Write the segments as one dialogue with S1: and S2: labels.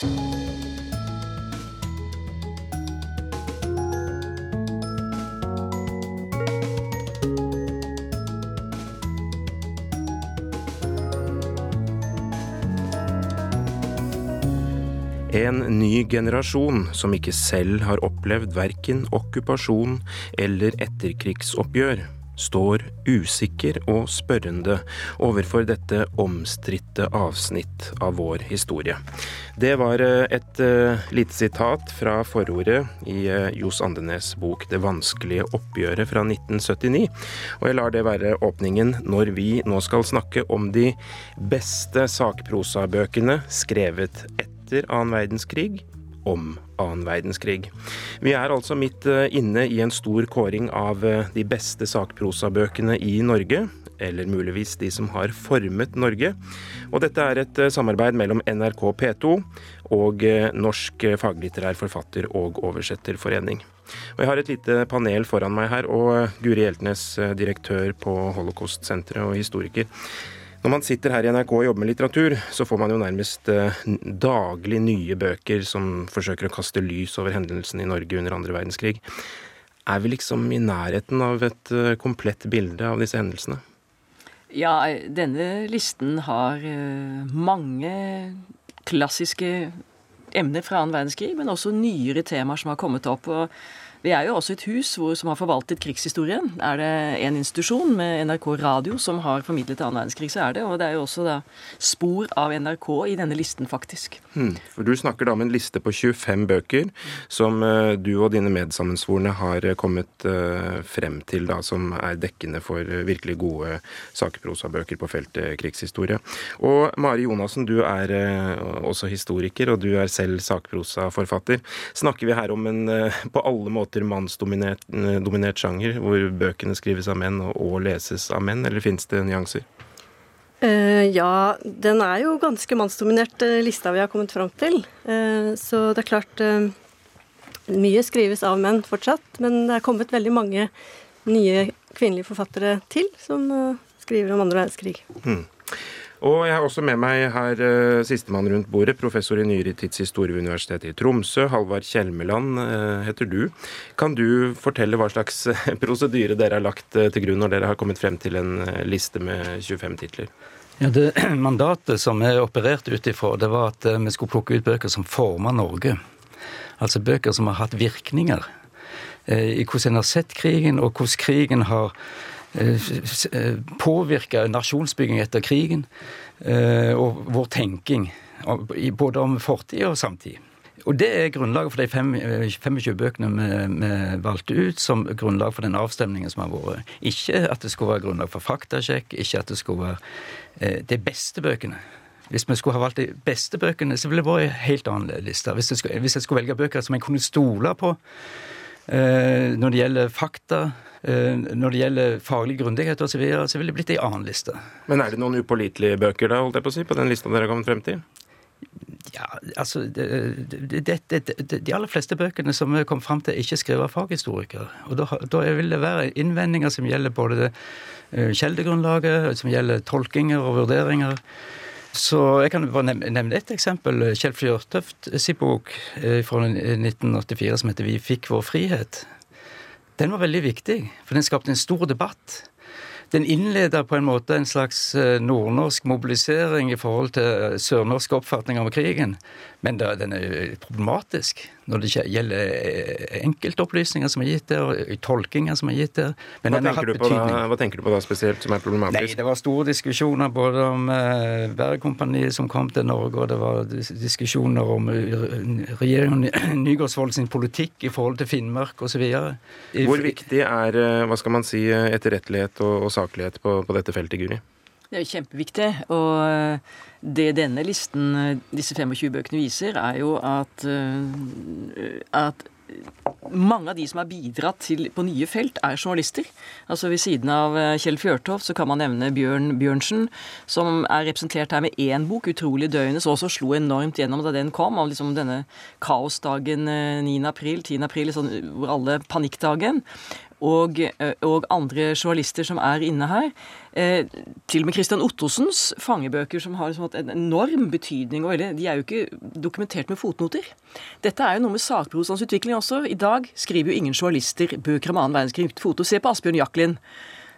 S1: En ny generasjon som ikke selv har opplevd verken okkupasjon eller etterkrigsoppgjør, står usikker og spørrende overfor dette omstridte avsnitt av vår historie. Det var eh, et uh, lite sitat fra forordet i uh, Johs Andenes bok 'Det vanskelige oppgjøret' fra 1979. Og jeg lar det være åpningen når vi nå skal snakke om de beste sakprosabøkene skrevet etter annen verdenskrig om annen verdenskrig. Vi er altså midt eh, inne i en stor kåring av eh, de beste sakprosabøkene i Norge. Eller muligvis de som har formet Norge. Og dette er et eh, samarbeid mellom NRK P2 og Norsk faglitterær forfatter- og oversetterforening. Og Jeg har et lite panel foran meg her, og Guri Hjeltnes, direktør på Holocaust-senteret og historiker. Når man sitter her i NRK og jobber med litteratur, så får man jo nærmest eh, daglig nye bøker som forsøker å kaste lys over hendelsene i Norge under andre verdenskrig. Er vi liksom i nærheten av et eh, komplett bilde av disse hendelsene?
S2: Ja, denne listen har eh, mange klassiske emner fra annen verdenskrig, men også nyere temaer som har kommet opp. og vi er jo også et hus hvor, som har forvaltet krigshistorien. Er det en institusjon med NRK Radio som har formidlet annen verdenskrig, så er det. Og det er jo også da spor av NRK i denne listen, faktisk.
S1: Hmm. For Du snakker da om en liste på 25 bøker som uh, du og dine medsammensvorne har uh, kommet uh, frem til, da, som er dekkende for virkelig gode sakprosabøker på feltet krigshistorie. Og Mari Jonassen, du er også historiker, og du er selv sakprosaforfatter. Snakker vi her om en på alle måter måter mannsdominert eh, sjanger, hvor bøkene skrives av menn og, og leses av menn, eller finnes det nyanser?
S3: Uh, ja, den er jo ganske mannsdominert, uh, lista vi har kommet fram til. Uh, så det er klart Mye skrives av menn fortsatt, men det er kommet veldig mange nye kvinnelige forfattere til som skriver om andre verdenskrig. Mm.
S1: Og jeg har også med meg her uh, sistemann rundt bordet, professor i nyere tidshistorie ved Universitetet i Tromsø. Halvard Kjelmeland uh, heter du. Kan du fortelle hva slags uh, prosedyre dere har lagt til grunn når dere har kommet frem til en liste med 25 titler?
S4: Ja, det Mandatet som vi opererte ut ifra, det var at vi skulle plukke ut bøker som forma Norge. Altså bøker som har hatt virkninger i hvordan en har sett krigen, og hvordan krigen har påvirka nasjonsbygging etter krigen eh, og vår tenking, både om fortid og samtid. Og Det er grunnlaget for de 25 eh, bøkene vi, valgte ut som grunnlag for den avstemningen som har vært. Ikke at det skulle være grunnlag for faktasjekk, ikke at det skulle være eh, de beste bøkene. Hvis vi skulle ha valgt de beste bøkene, så ville det vært en helt annen liste. Hvis jeg, skulle, hvis jeg skulle velge bøker som jeg kunne stole på når det gjelder fakta, Eh, når det gjelder faglig grundighet osv., så, videre, så ville det blitt ei annen liste.
S1: Men er det noen upålitelige bøker da, holdt jeg på å si, på den lista dere har kommet frem til?
S4: Ja, altså det, det, det, De aller fleste bøkene som vi kom fram til, er ikke skrevet av faghistorikere. Og da, da, vil det være innvendinger som gjelder både det uh, kjeldegrunnlaget, som gjelder tolkinger og vurderinger. Så jeg kan bare nevne ett eksempel. Kjell Fjørtoft sin bok eh, fra 1984 som heter 'Vi fikk vår frihet' den var veldig viktig, for den skapte en stor debatt. Den innleder på en måte en slags eh, nordnorsk mobilisering i forhold til eh, sørnorsk oppfatning om krigen. Men den er problematisk når det gjelder eh, enkeltopplysninger som er gitt der, og tolkinger som er gitt der.
S1: Men hva, tenker da, hva, tenker du på da spesielt som er problematisk?
S4: Nei, Det var store diskusjoner både om uh, Bergkompaniet som kom til Norge, og det var diskusjoner om regjeringen Nygaardsvold sin politikk i forhold til Finnmark osv.
S1: Hvor viktig er hva skal man si, etterrettelighet og, og saklighet på, på dette feltet, Guri?
S2: Det er jo kjempeviktig. Og eh, det denne listen, eh, disse 25 bøkene, viser, er jo at, eh, at mange av de som har bidratt til, på nye felt, er journalister. Altså Ved siden av Kjell Fjørtoft så kan man nevne Bjørn Bjørnsen, som er representert her med én bok, 'Utrolig døgnet', som også slo enormt gjennom da den kom. Av liksom denne kaosdagen 9. april, 10. april, sånn, hvor alle panikkdagen. Og, eh, og andre journalister som er inne her. Eh, til og med Christian Ottosens fangebøker, som har liksom en enorm betydning, og de er jo ikke dokumentert med fotnoter. Dette er jo noe med sakprosans utvikling også. I dag skriver jo ingen journalister bøker om annen verdenskrig uten foto. Se på Asbjørn Jaklin,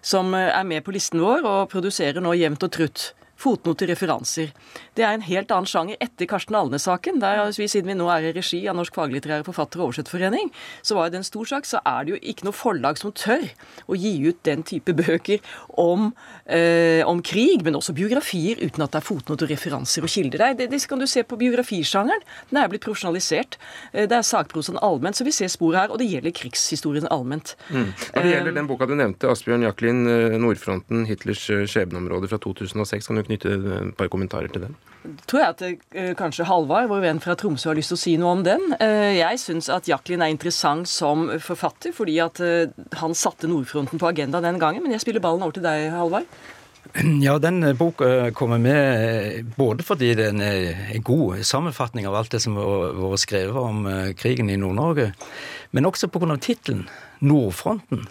S2: som eh, er med på listen vår og produserer nå jevnt og trutt fotnoter, referanser. Det er en helt annen sjanger etter Karsten Alnes-saken. der vi, Siden vi nå er i regi av Norsk faglitterær forfatter- og oversetterforening, så var det en stor sak, så er det jo ikke noe forlag som tør å gi ut den type bøker om, eh, om krig, men også biografier, uten at det er fotnoter, referanser og kilder. Det, det kan du se på biografisjangeren. Den er blitt profesjonalisert. Eh, det er sakprosaen allment, så vi ser spor her. Og det gjelder krigshistorien allment.
S1: Mm. Når det gjelder den boka du nevnte, Asbjørn Jacklin, eh, 'Nordfronten Hitlers skjebneområde' fra 2006, kan du knytte et par kommentarer til den?
S2: tror jeg at eh, kanskje Halvard, vår venn fra Tromsø, har lyst til å si noe om den. Eh, jeg syns at Jacqueline er interessant som forfatter, fordi at eh, han satte Nordfronten på agendaen den gangen. Men jeg spiller ballen over til deg, Halvard.
S4: Ja, den boka kommer med både fordi den er en god sammenfatning av alt det som har vært skrevet om krigen i Nord-Norge, men også pga. tittelen 'Nordfronten'.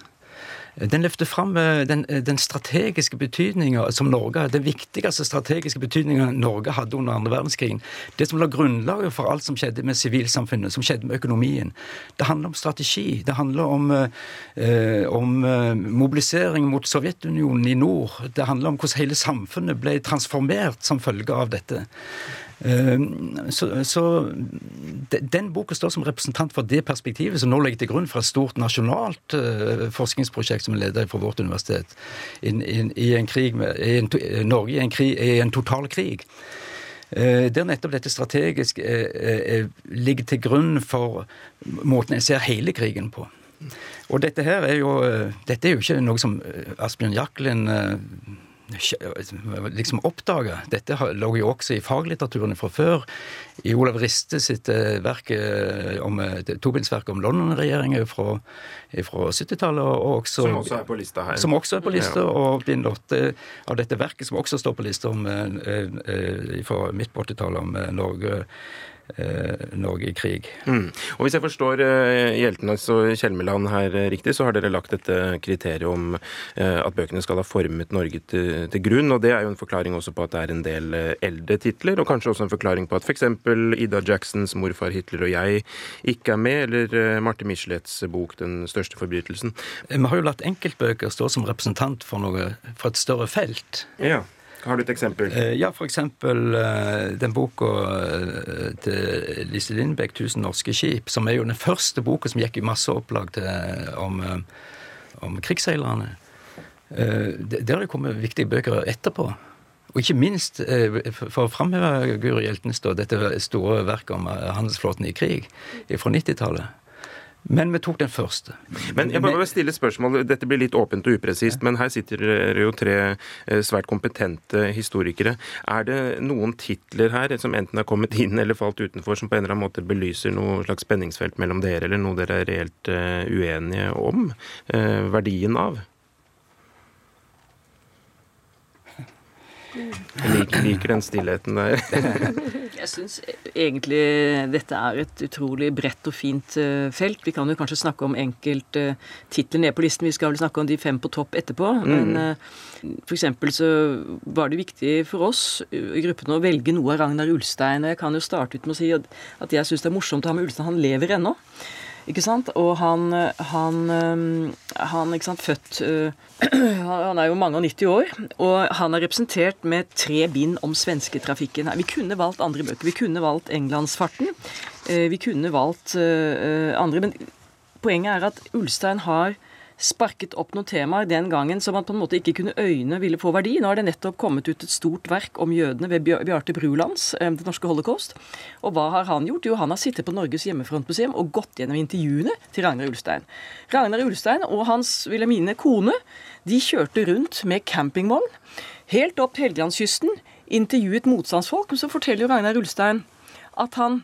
S4: Den løfter fram eh, den, eh, den strategiske betydninga som Norge Den viktigste strategiske betydninga Norge hadde under andre verdenskrigen. Det som la grunnlaget for alt som skjedde med sivilsamfunnet, som skjedde med økonomien. Det handler om strategi. Det handler om, eh, om eh, mobilisering mot Sovjetunionen i nord. Det handler om hvordan hele samfunnet ble transformert som følge av dette. Ehm, så, så, Den boka står som representant for det perspektivet som nå ligger til grunn for et stort nasjonalt uh, forskningsprosjekt som er ledet fra vårt universitet i, i, i en krig med, i en, Norge i en, krig, i en total krig. Uh, der nettopp dette strategisk uh, ligger til grunn for måten jeg ser hele krigen på. Og dette her er jo, dette er jo ikke noe som Asbjørn Jacklin liksom oppdaga. Dette lå jo også i faglitteraturen fra før. I Olav Riste sitt eh, verk eh, om, eh, tobindsverk om London-regjeringen fra, fra 70-tallet.
S1: Som også er på lista her.
S4: Som også er på lista, ja. og bind åtte av dette verket som også står på lista om, fra midt på 80-tallet om Norge Eh, Norge i krig.
S1: Mm. Og Hvis jeg forstår Hjeltenes Hjeltnes og Kjelmeland her uh, riktig, så har dere lagt dette kriteriet om at bøkene skal ha formet Norge til, til, grunn. og Det er jo en forklaring også på at det er en del eldre titler, og kanskje også en forklaring på at f.eks. Ida Jacksons 'Morfar Hitler og jeg' ikke er med, eller Marte Michelets bok 'Den største forbrytelsen'.
S4: Vi har jo latt enkeltbøker stå som representant for, noe, for et større felt.
S1: Ja. Har du et eksempel?
S4: Eh, ja, f.eks. Eh, den boka eh, til Lise Lindbekk, 'Tusen norske skip', som er jo den første boka som gikk i masseopplag om, om krigsseilerne. Der har det kommet viktige bøker etterpå. Og ikke minst, for å framheve Guri Hjeltnes, dette store verket om handelsflåten i krig fra 90-tallet. Men vi tok den første.
S1: Men jeg bare stille spørsmål. Dette blir litt åpent og upresist, ja. men her sitter det jo tre eh, svært kompetente historikere. Er det noen titler her som enten er kommet inn eller falt utenfor, som på en eller annen måte belyser noe slags spenningsfelt mellom dere, eller noe dere er reelt uh, uenige om uh, verdien av? Jeg liker, liker den stillheten der.
S2: jeg syns egentlig dette er et utrolig bredt og fint uh, felt. Vi kan jo kanskje snakke om enkelttitler titler nede på listen. Vi skal vel snakke om de fem på topp etterpå. Mm. Men uh, for eksempel så var det viktig for oss i gruppen å velge noe av Ragnar Ulstein. Og jeg kan jo starte ut med å si at jeg syns det er morsomt å ha med Ulstein. Han lever ennå. Ikke sant? Og han, han, han ikke sant, født Han er jo mange og 90 år, og han er representert med tre bind om svensketrafikken. Vi kunne valgt andre bøker. Vi kunne valgt Englandsfarten. Vi kunne valgt andre. Men poenget er at Ulstein har sparket opp noen temaer den gangen som man på en måte ikke kunne øyne ville få verdi. Nå har det nettopp kommet ut et stort verk om jødene ved Bjarte Brulands, eh, Det norske holocaust. Og hva har han gjort? Jo, han har sittet på Norges hjemmefrontmuseum og gått gjennom intervjuene til Ragnar Ulstein. Ragnar Ulstein og hans Wilhelmine kone de kjørte rundt med campingvogn helt opp Helgelandskysten, intervjuet motstandsfolk. Så forteller jo Ragnar Ulstein at han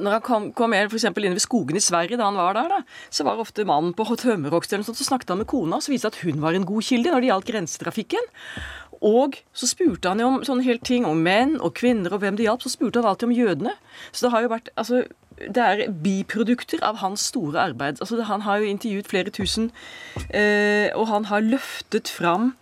S2: når han kom, kom for inn ved skogen i Sverige da han var der, da, så var ofte mannen på Tømmerhogst eller noe sånt, så snakket han med kona, så viste at hun var en god kilde når det gjaldt grensetrafikken. Og så spurte han jo om sånne helt ting om menn og kvinner og hvem det hjalp. Så spurte han alltid om jødene. Så det har jo vært altså, det er biprodukter av hans store arbeid. Altså, han har jo intervjuet flere tusen, eh, og han har løftet fram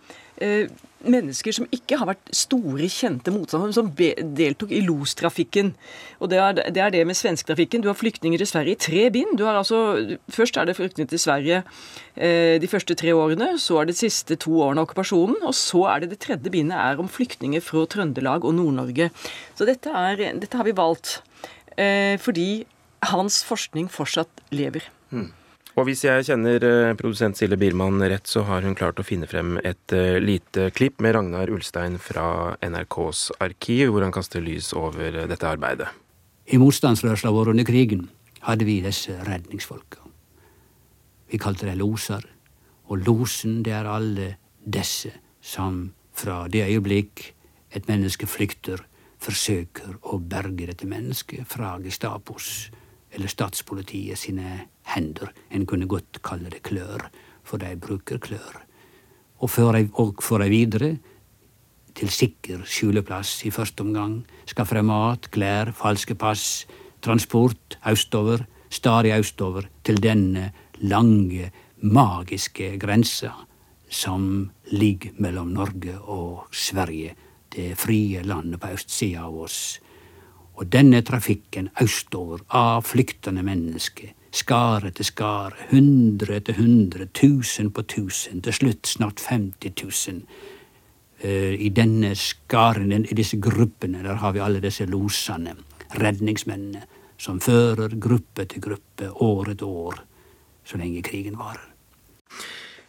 S2: eh, mennesker som ikke har vært store, kjente motstandere, som deltok i lostrafikken. Og det er, det er det med svensketrafikken. Du har flyktninger til Sverige i tre bind. Altså, først er det flyktninger til Sverige eh, de første tre årene, så er det de siste to årene av okkupasjonen, og så er det det tredje bindet er om flyktninger fra Trøndelag og Nord-Norge. Så dette, er, dette, har vi valgt eh, fordi hans forskning fortsatt lever. Mm.
S1: Og hvis jeg kjenner eh, produsent Silje Biermann rett, så har hun klart å finne frem et eh, lite klipp med Ragnar Ulstein fra NRKs arkiv, hvor han kaster lys over eh, dette arbeidet.
S5: I motstandsrørsla vår under krigen hadde vi disse redningsfolka. Vi kalte dem loser, og losen det er alle disse som fra det øyeblikk et menneske flykter, forsøker å berge dette mennesket fra Gestapos eller statspolitiet sine hender. En kunne godt kalle det klør, for de bruker klør. Og får de videre til sikker skjuleplass i første omgang, skaffer de mat, klær, falske pass, transport østover, stadig østover, til denne lange, magiske grensa som ligger mellom Norge og Sverige, det frie landet på østsida av oss og denne trafikken østover av flyktende mennesker, skare etter skare, hundre etter hundre, tusen på tusen, til slutt snart 50 000. Uh, I denne skaren, i disse gruppene, der har vi alle disse losene, redningsmennene, som fører gruppe til gruppe, år etter år, så lenge krigen varer.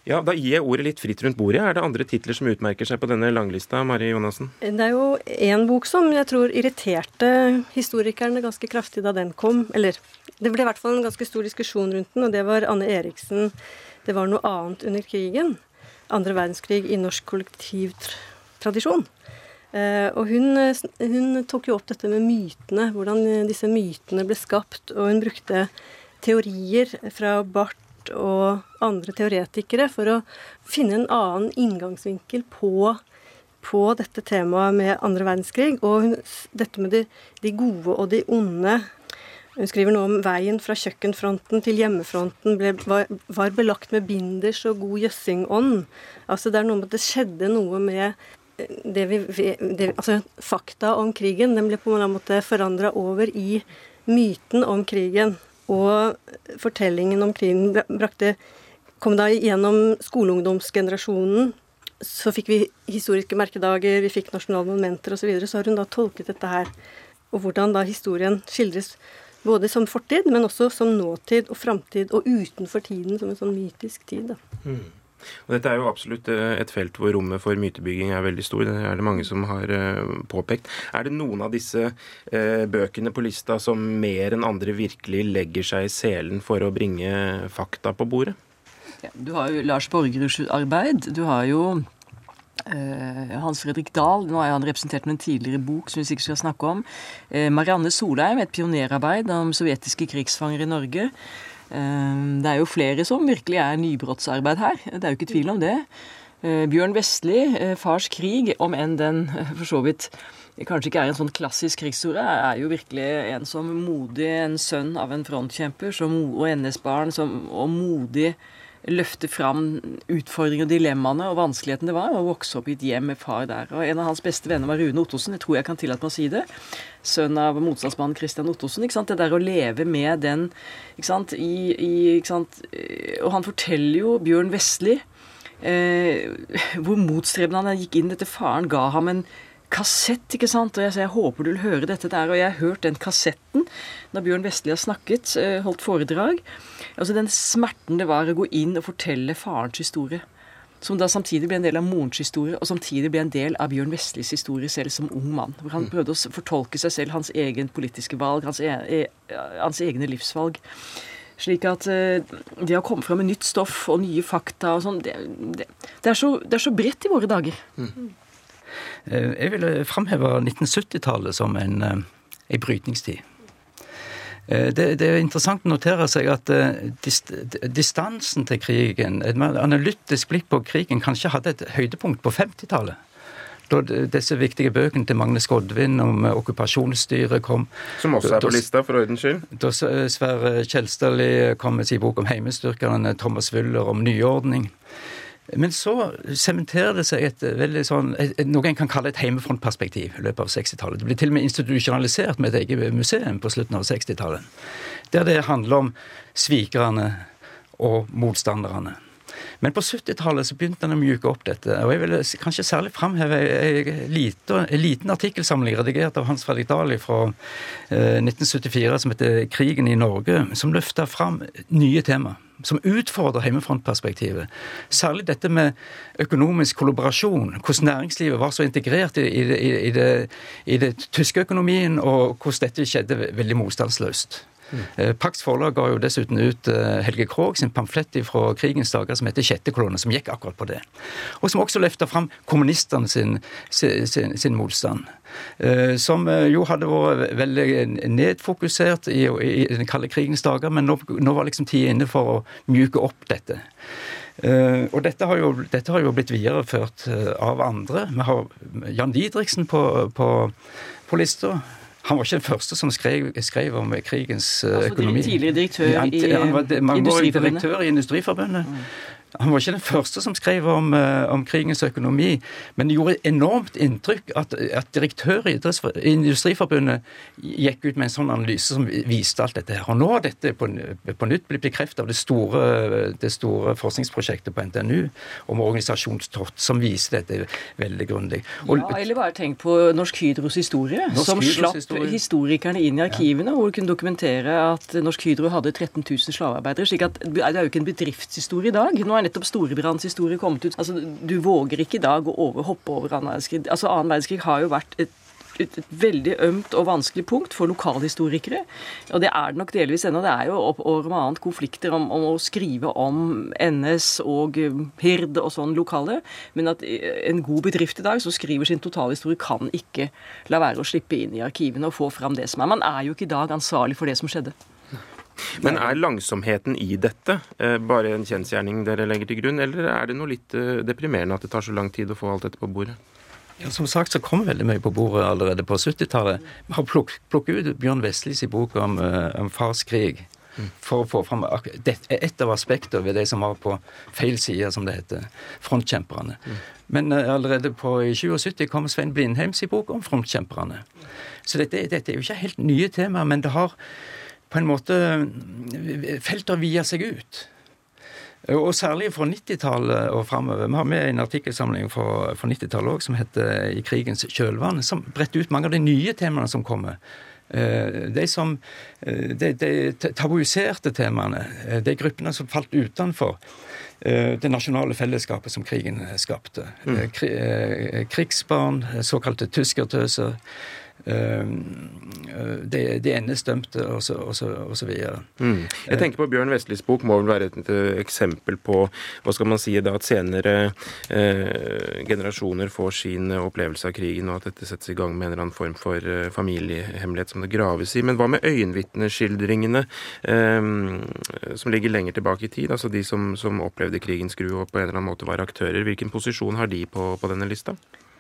S1: Ja, Da gir jeg ordet litt fritt rundt bordet. Er det andre titler som utmerker seg på denne langlista? Mari Jonassen?
S3: Det er jo én bok som jeg tror irriterte historikerne ganske kraftig da den kom. Eller det ble i hvert fall en ganske stor diskusjon rundt den, og det var Anne Eriksen. Det var noe annet under krigen. Andre verdenskrig i norsk kollektivtradisjon. Eh, og hun, hun tok jo opp dette med mytene, hvordan disse mytene ble skapt. Og hun brukte teorier fra Barth og andre teoretikere for å finne en annen inngangsvinkel på, på dette temaet med andre verdenskrig. Og dette med de, de, gode og de onde. Hun skriver nå om veien fra kjøkkenfronten til hjemmefronten ble, var, var, belagt med binders og god jøssingånd. Altså det er noe med at det skjedde noe med eh, det vi, det, altså Fakta om krigen den ble på en måte forandra over i myten om krigen. Og fortellingen om krigen brakte kom da gjennom skoleungdomsgenerasjonen. Så fikk vi historiske merkedager, vi fikk nasjonale monumenter osv. Så, videre, så har hun da tolket dette her. Og hvordan da historien skildres både som fortid, men også som nåtid og framtid, og utenfor tiden som en sånn mytisk tid. da. Mm.
S1: Og dette er jo absolutt eh, et felt hvor rommet for mytebygging er veldig stor. Det er det mange som har eh, påpekt. Er det noen av disse eh, bøkene på lista som mer enn andre virkelig legger seg i selen for å bringe fakta på bordet?
S2: Ja, du har jo Lars Borgeruds arbeid. Du har jo Hans Fredrik Dahl, nå er han representert med en tidligere bok som vi sikkert skal snakke om. Marianne Solheim, et pionerarbeid om sovjetiske krigsfanger i Norge. Ehm, det er jo flere som virkelig er nybrottsarbeid her. Det er jo ikke tvil om det. Eh, Bjørn Vestli, eh, 'Fars krig', om enn den eh, for så vidt kanskje ikke er en sånn klassisk krigshistorie, er jo virkelig en som modig, en sønn av en frontkjemper som, og NS-barn og modig løfte fram utfordringer og dilemmaene og vanskeligheten det var å vokse opp i et hjem med far der. Og En av hans beste venner var Rune Ottosen, jeg tror jeg kan tillate meg å si det. Sønn av motstandsmannen Christian Ottosen. ikke sant? Det der å leve med den ikke sant? I, i, ikke sant? Og han forteller jo Bjørn Vestli eh, hvor motstrebende han gikk inn. Dette faren ga ham en kassett, ikke sant. Og jeg, jeg håper du vil høre dette der. Og jeg har hørt den kassetten når Bjørn Vestli har snakket, eh, holdt foredrag. Altså den smerten det var å gå inn og fortelle farens historie. Som da samtidig ble en del av morens historie, og samtidig ble en del av Bjørn Vestlis historie selv som ung mann. Hvor han mm. prøvde å fortolke seg selv, hans egen politiske valg, hans, e e hans egne livsvalg. Slik at uh, det å komme fram med nytt stoff og nye fakta og sånn, det, det, det, er så, det er så bredt i våre dager. Mm.
S4: Eh, jeg ville framheve 1970-tallet som en, en eh, brytningstid. Eh, det, det, er interessant å notere seg at dist, distansen til krigen, et analytisk blikk på krigen, kanskje hadde et høydepunkt på 50-tallet. Da disse viktige bøkene til Magne Skodvin om okkupasjonsstyret kom
S1: Som også er på lista, for ordens skyld.
S4: Da Sverre Kjelstadli kom med sin bok om heimestyrkerne, Thomas Wyller om nyordning. Men så sementerer det seg et veldig sånn, noe en kan kalle et heimefrontperspektiv i løpet av 60-tallet. Det blir til og med institusjonalisert med et eget museum på slutten av 60-tallet. Der det handler om svikerne og motstanderne. Men på 70-tallet så begynte en å mjuke opp dette. Og jeg vil kanskje særlig framheve en liten artikkelsamling redigert av Hans Fredrik Dali fra 1974 som heter 'Krigen i Norge', som løfter fram nye tema som utfordrer hjemmefrontperspektivet. Særlig dette med økonomisk kollaborasjon. Hvordan næringslivet var så integrert i, i, i, det, i det tyske økonomien, og hvordan dette skjedde veldig motstandsløst. Mm. Pax Forlag ga jo dessuten ut eh, Helge Krogh sin pamflett fra krigens dager som heter Sjette kolonne, som gikk akkurat på det. Og som også løfta fram kommunistene sin, sin, sin, motstand. Eh, som jo hadde vært veldig nedfokusert i, i den kalde krigens dager, men nå, nå var liksom tida inne for å mjuke opp dette. Uh, og dette har, jo, dette har, jo, blitt videreført uh, av andre. Vi har Jan Didriksen på, på, på lista. Han var ikke den første som skrev, skrev om krigens altså, økonomi.
S2: Altså tidligere direktør i Industriforbundet.
S4: Direktør i Industriforbundet. Mm. Han var ikke den første som skrev om, eh, om krigens økonomi, men det gjorde enormt inntrykk at, at direktør i Industriforbundet gikk ut med en sånn analyse som viste alt dette her. Og nå har dette på, på nytt blitt bekreftet av det store, det store, forskningsprosjektet på NTNU om organisasjonstort, som viser dette veldig grundig.
S2: Ja, eller bare tenk på Norsk Hydros historie, Norsk som Hydros slapp historie. historikerne inn i arkivene, ja. hvor de kunne dokumentere at Norsk Hydro hadde 13 000 slavearbeidere. slik at Det er jo ikke en bedriftshistorie i dag. Nå er nettopp Storebrands historie kommet ut. Altså, Du våger ikke i dag å over, hoppe over annen verdenskrig. Altså, Annen verdenskrig har jo vært et et, veldig ømt og vanskelig punkt for lokalhistorikere. Og det er det nok delvis ennå. Det er jo over om annet konflikter om, om, å skrive om NS og Hird og sånn lokale. Men at en god bedrift i dag som skriver sin totalhistorie, kan ikke la være å slippe inn i arkivene og få fram det som er. Man er jo ikke i dag ansvarlig for det som skjedde.
S1: Men er langsomheten i dette eh, bare en kjensgjerning dere legger til grunn, eller er det noe litt eh, deprimerende at det tar så lang tid å få alt dette på bordet?
S4: Ja, Som sagt så kom veldig mye på bordet allerede på 70-tallet. Vi har plukket ut Bjørn Vestlis bok om, eh, om fars krig. For å få fram et av aspektene ved det som var på feil side, som det heter. Frontkjemperne. Mm. Men allerede på, i 77 kom Svein Blindheims bok om frontkjemperne. Så dette, dette er jo ikke helt nye temaer, men det har på en måte Felter vier seg ut. Og særlig fra 90-tallet og framover. Vi har med en artikkelsamling fra, fra 90-tallet òg som heter 'I krigens kjølvann', som bretter ut mange av de nye temaene som kommer. Eh, de som eh, de, de tabuiserte temaene, eh, de gruppene som falt utenfor det nasjonale fellesskapet som krigen skapte. Mm. Krigsbarn, såkalte tyskertøser. Ehm, det, det så videre.
S1: Mm. Jeg tenker på Bjørn Vestlis bok må vel være et, et, eksempel på hva skal man si da, at senere eh, generasjoner får sin opplevelse av krigen, og at dette settes i gang med en eller annen form for eh, familiehemmelighet som det graves i. Men hva med øyenvitneskildringene eh, som ligger lenger tilbake i tid? Altså de som, som opplevde krigens gru og på en eller annen måte var aktører. Hvilken posisjon har de på, på denne lista?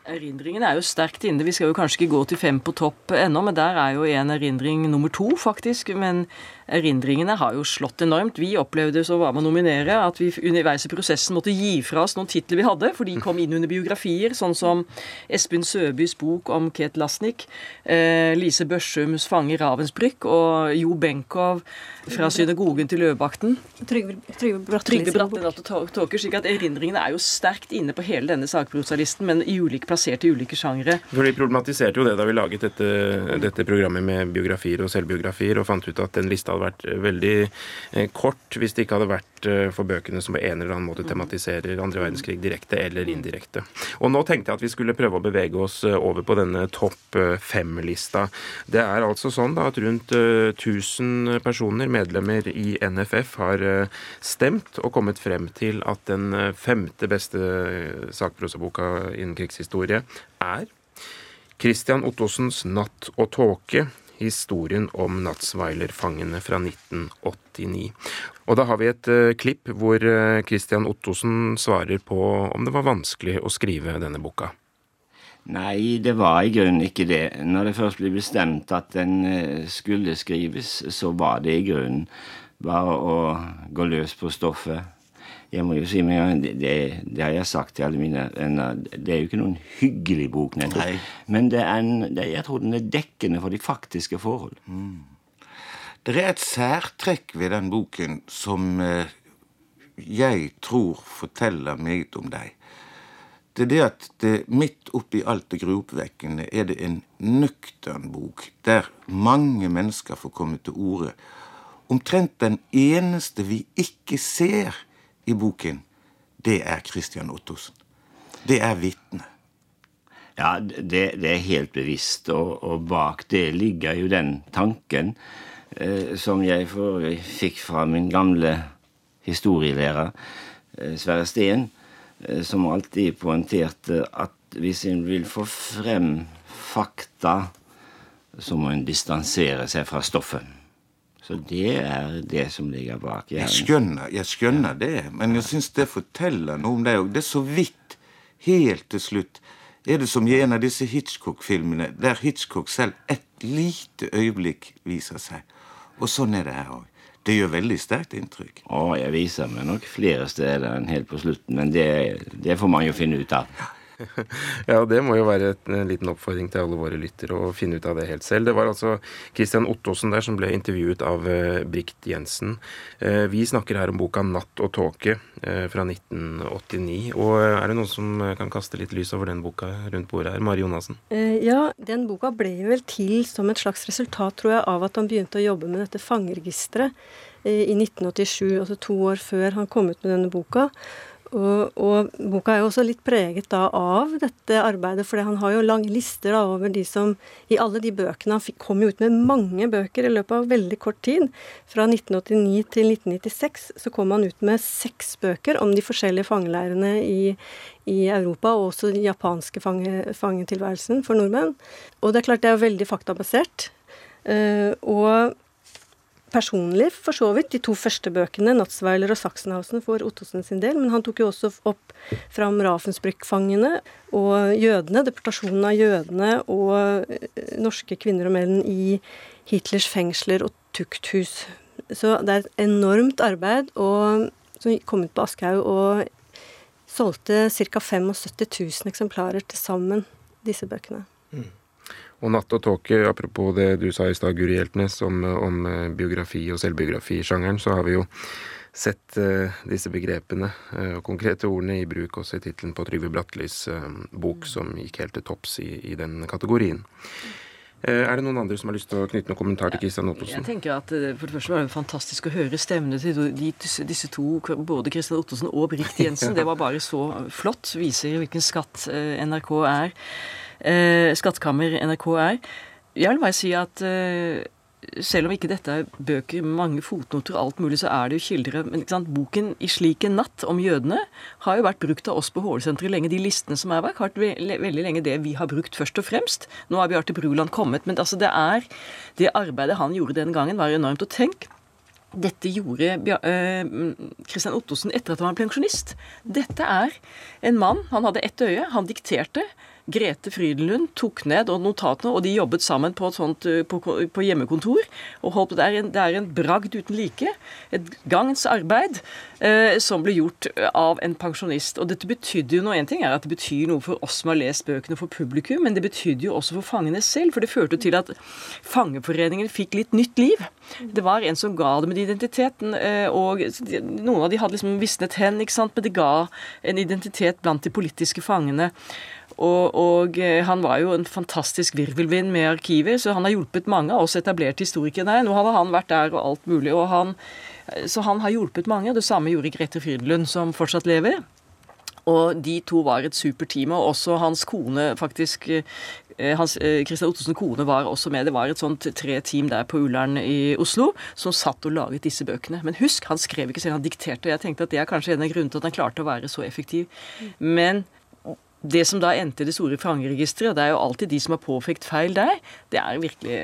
S2: Erindringen er jo sterkt inne. Vi skal jo kanskje ikke gå til fem på topp ennå, men der er jo en erindring nummer to, faktisk. Men erindringene har jo slått enormt. Vi opplevde så var med å nominere at vi underveis i prosessen måtte gi fra oss noen titler vi hadde, for de kom inn under biografier, sånn som Espen Søbys bok om Ket Lasnik, eh, Lise Børsums 'Fange Ravensbrück' og Jo Benkow fra synagogen til Løvebakten.
S3: Trygve, Trygve
S2: og Talker slik at erindringene er jo sterkt inne på hele denne sakprosalisten, men i ulike, plassert i ulike sjangre.
S1: For Vi problematiserte jo det da vi laget dette, dette programmet med biografier og selvbiografier, og fant ut at den lista hadde vært veldig eh, kort hvis det ikke hadde vært eh, for bøkene som på en eller annen måte tematiserer andre verdenskrig direkte eller indirekte. Og nå tenkte jeg at vi skulle prøve å bevege oss eh, over på denne topp fem-lista. Det er altså sånn da at rundt 1000 personer, medlemmer i NFF, har stemt og kommet frem til at den femte beste sakprosaboka innen krigshistorie er Christian Ottosens 'Natt og tåke', historien om Natzweiler-fangene fra 1989. Og da har vi et uh, klipp hvor Christian Ottosen svarer på om det var vanskelig å skrive denne boka.
S6: Nei, det var i grunnen ikke det. Når det først ble bestemt at den eh, skulle skrives, så var det i grunnen bare å gå løs på stoffet. Jeg må jo si med det, det, har jeg sagt til alle mine venner, det er jo ikke noen hyggelig bok, nettopp. Men det en, det, jeg tror den er dekkende for de faktiske forhold. Mm.
S7: Det er et særtrekk ved den boken som eh, jeg tror forteller meget om deg. Det er det at det midt oppi alt det gruoppvekkende er det en nøktern bok, der mange mennesker får komme til orde. Omtrent den eneste vi ikke ser i boken, det er Christian Ottosen. Det er vitnet.
S6: Ja, det, det, er helt bevisst, og, og, bak det ligger jo den tanken eh, som jeg for, fikk fra min gamle historielærer eh, Sverre Steen, som alltid poengterte at hvis en vil få frem fakta, så må en distansere seg fra stoffet. Så det er det som ligger bak.
S7: Jeg skjønner, jeg skjønner det, men jeg syns det forteller noe om deg òg. Det er så vidt, helt til slutt, er det som i en av disse Hitchcock-filmene, der Hitchcock selv et lite øyeblikk viser seg. Og sånn er det her òg. Det gjør veldig sterkt inntrykk.
S6: Å, jeg viser meg nok flere steder enn helt på slutten, men det, det får man jo finne ut av.
S1: Ja, det må jo være en liten oppfordring til alle våre lyttere å finne ut av det helt selv. Det var altså Christian Ottosen der som ble intervjuet av eh, Brikt Jensen. Eh, vi snakker her om boka 'Natt og tåke' eh, fra 1989. Og er det noen som kan kaste litt lys over den boka rundt bordet her? Mari Jonassen?
S3: Ja, den boka ble vel til som et slags resultat, tror jeg, av at han begynte å jobbe med dette fangeregisteret i 1987, altså to år før han kom ut med denne boka. Og, og, boka er jo også litt preget da av dette arbeidet, for han har jo lange lister da over de som I alle de bøkene Han kom jo ut med mange bøker i løpet av veldig kort tid. Fra 1989 til 1996 så kom han ut med seks bøker om de forskjellige fangeleirene i, i Europa, og også den japanske fange, fangetilværelsen for nordmenn. Og det er klart det er veldig faktabasert. Uh, og personlig, for så vidt, de to første bøkene, 'Natzweiler' og 'Sachsenhausen', for Ottosen sin del. Men han tok jo også opp fram Ravensbrück-fangene og jødene, deportasjonen av jødene og eh, norske kvinner og menn i Hitlers fengsler og tukthus. Så det er et enormt arbeid og, som kom ut på Aschehoug og solgte ca. 75 000 eksemplarer til sammen, disse bøkene. Mm.
S1: Og 'Natt og tåke', apropos det du sa i stad, Guri Hjeltnes, om, om eh, biografi og selvbiografisjangeren, så har vi jo sett uh, disse begrepene uh, og konkrete ordene i bruk også i tittelen på Trygve Brattelis uh, bok, som gikk helt til topps i, i den kategorien. Er det noen andre som har lyst til å knytte noen kommentar til Kristian Ottosen?
S2: Jeg tenker at For det første var det fantastisk å høre stemmene til disse to, både Kristian Ottosen og Britt Jensen. Det var bare så flott. Viser hvilken skatt NRK er eh, skattkammer NRK er. Jeg vil bare si at eh, selv om ikke dette er bøker med mange fotnoter og alt mulig, så er det jo kilder Men boken 'I slik en natt' om jødene har jo vært brukt av oss på HL-senteret lenge. De listene som er bak, har vært veldig lenge det vi har brukt først og fremst. Nå har Bjarte Bruland kommet, men altså det er Det arbeidet han gjorde den gangen, var enormt. Og tenk dette gjorde Kristian Ottosen etter at han var pensjonist. Dette er en mann, han hadde ett øye, han dikterte. Grete Frydenlund tok ned notatene, og de jobbet sammen på, sånt, eh, på, på hjemmekontor. og holdt. Det er, en, det er en bragd uten like. Et gangens arbeid eh, som ble gjort eh, av en pensjonist. Og dette betydde jo noe, En ting er at det betyr noe for oss som har lest bøkene for publikum, men det betydde jo også for fangene selv. For det førte til at Fangeforeningen fikk litt nytt liv. Det var en som ga dem en identitet, eh, og noen av de hadde liksom visnet hen, ikke sant, men det ga en identitet blant de politiske fangene. Og, og, eh, han var jo en fantastisk virvelvind med arkiver, så han har hjulpet mange av oss etablerte historikere. Nå hadde han vært der og alt mulig. og han, eh, Så han har hjulpet mange. Det samme gjorde Grete Frydenlund, som fortsatt lever. Og de to var et superteam. Og også hans kone, faktisk. Eh, hans, Christian Ottosens kone var også med. Det var et sånt tre-team der på Ullern i Oslo som satt og laget disse bøkene. Men husk, han skrev ikke selv, han dikterte. Og jeg tenkte at det er kanskje en av grunnene til at han klarte å være så effektiv. Men det som da endte i det store fangeregisteret, det er jo alltid de som har påpekt feil der, det er virkelig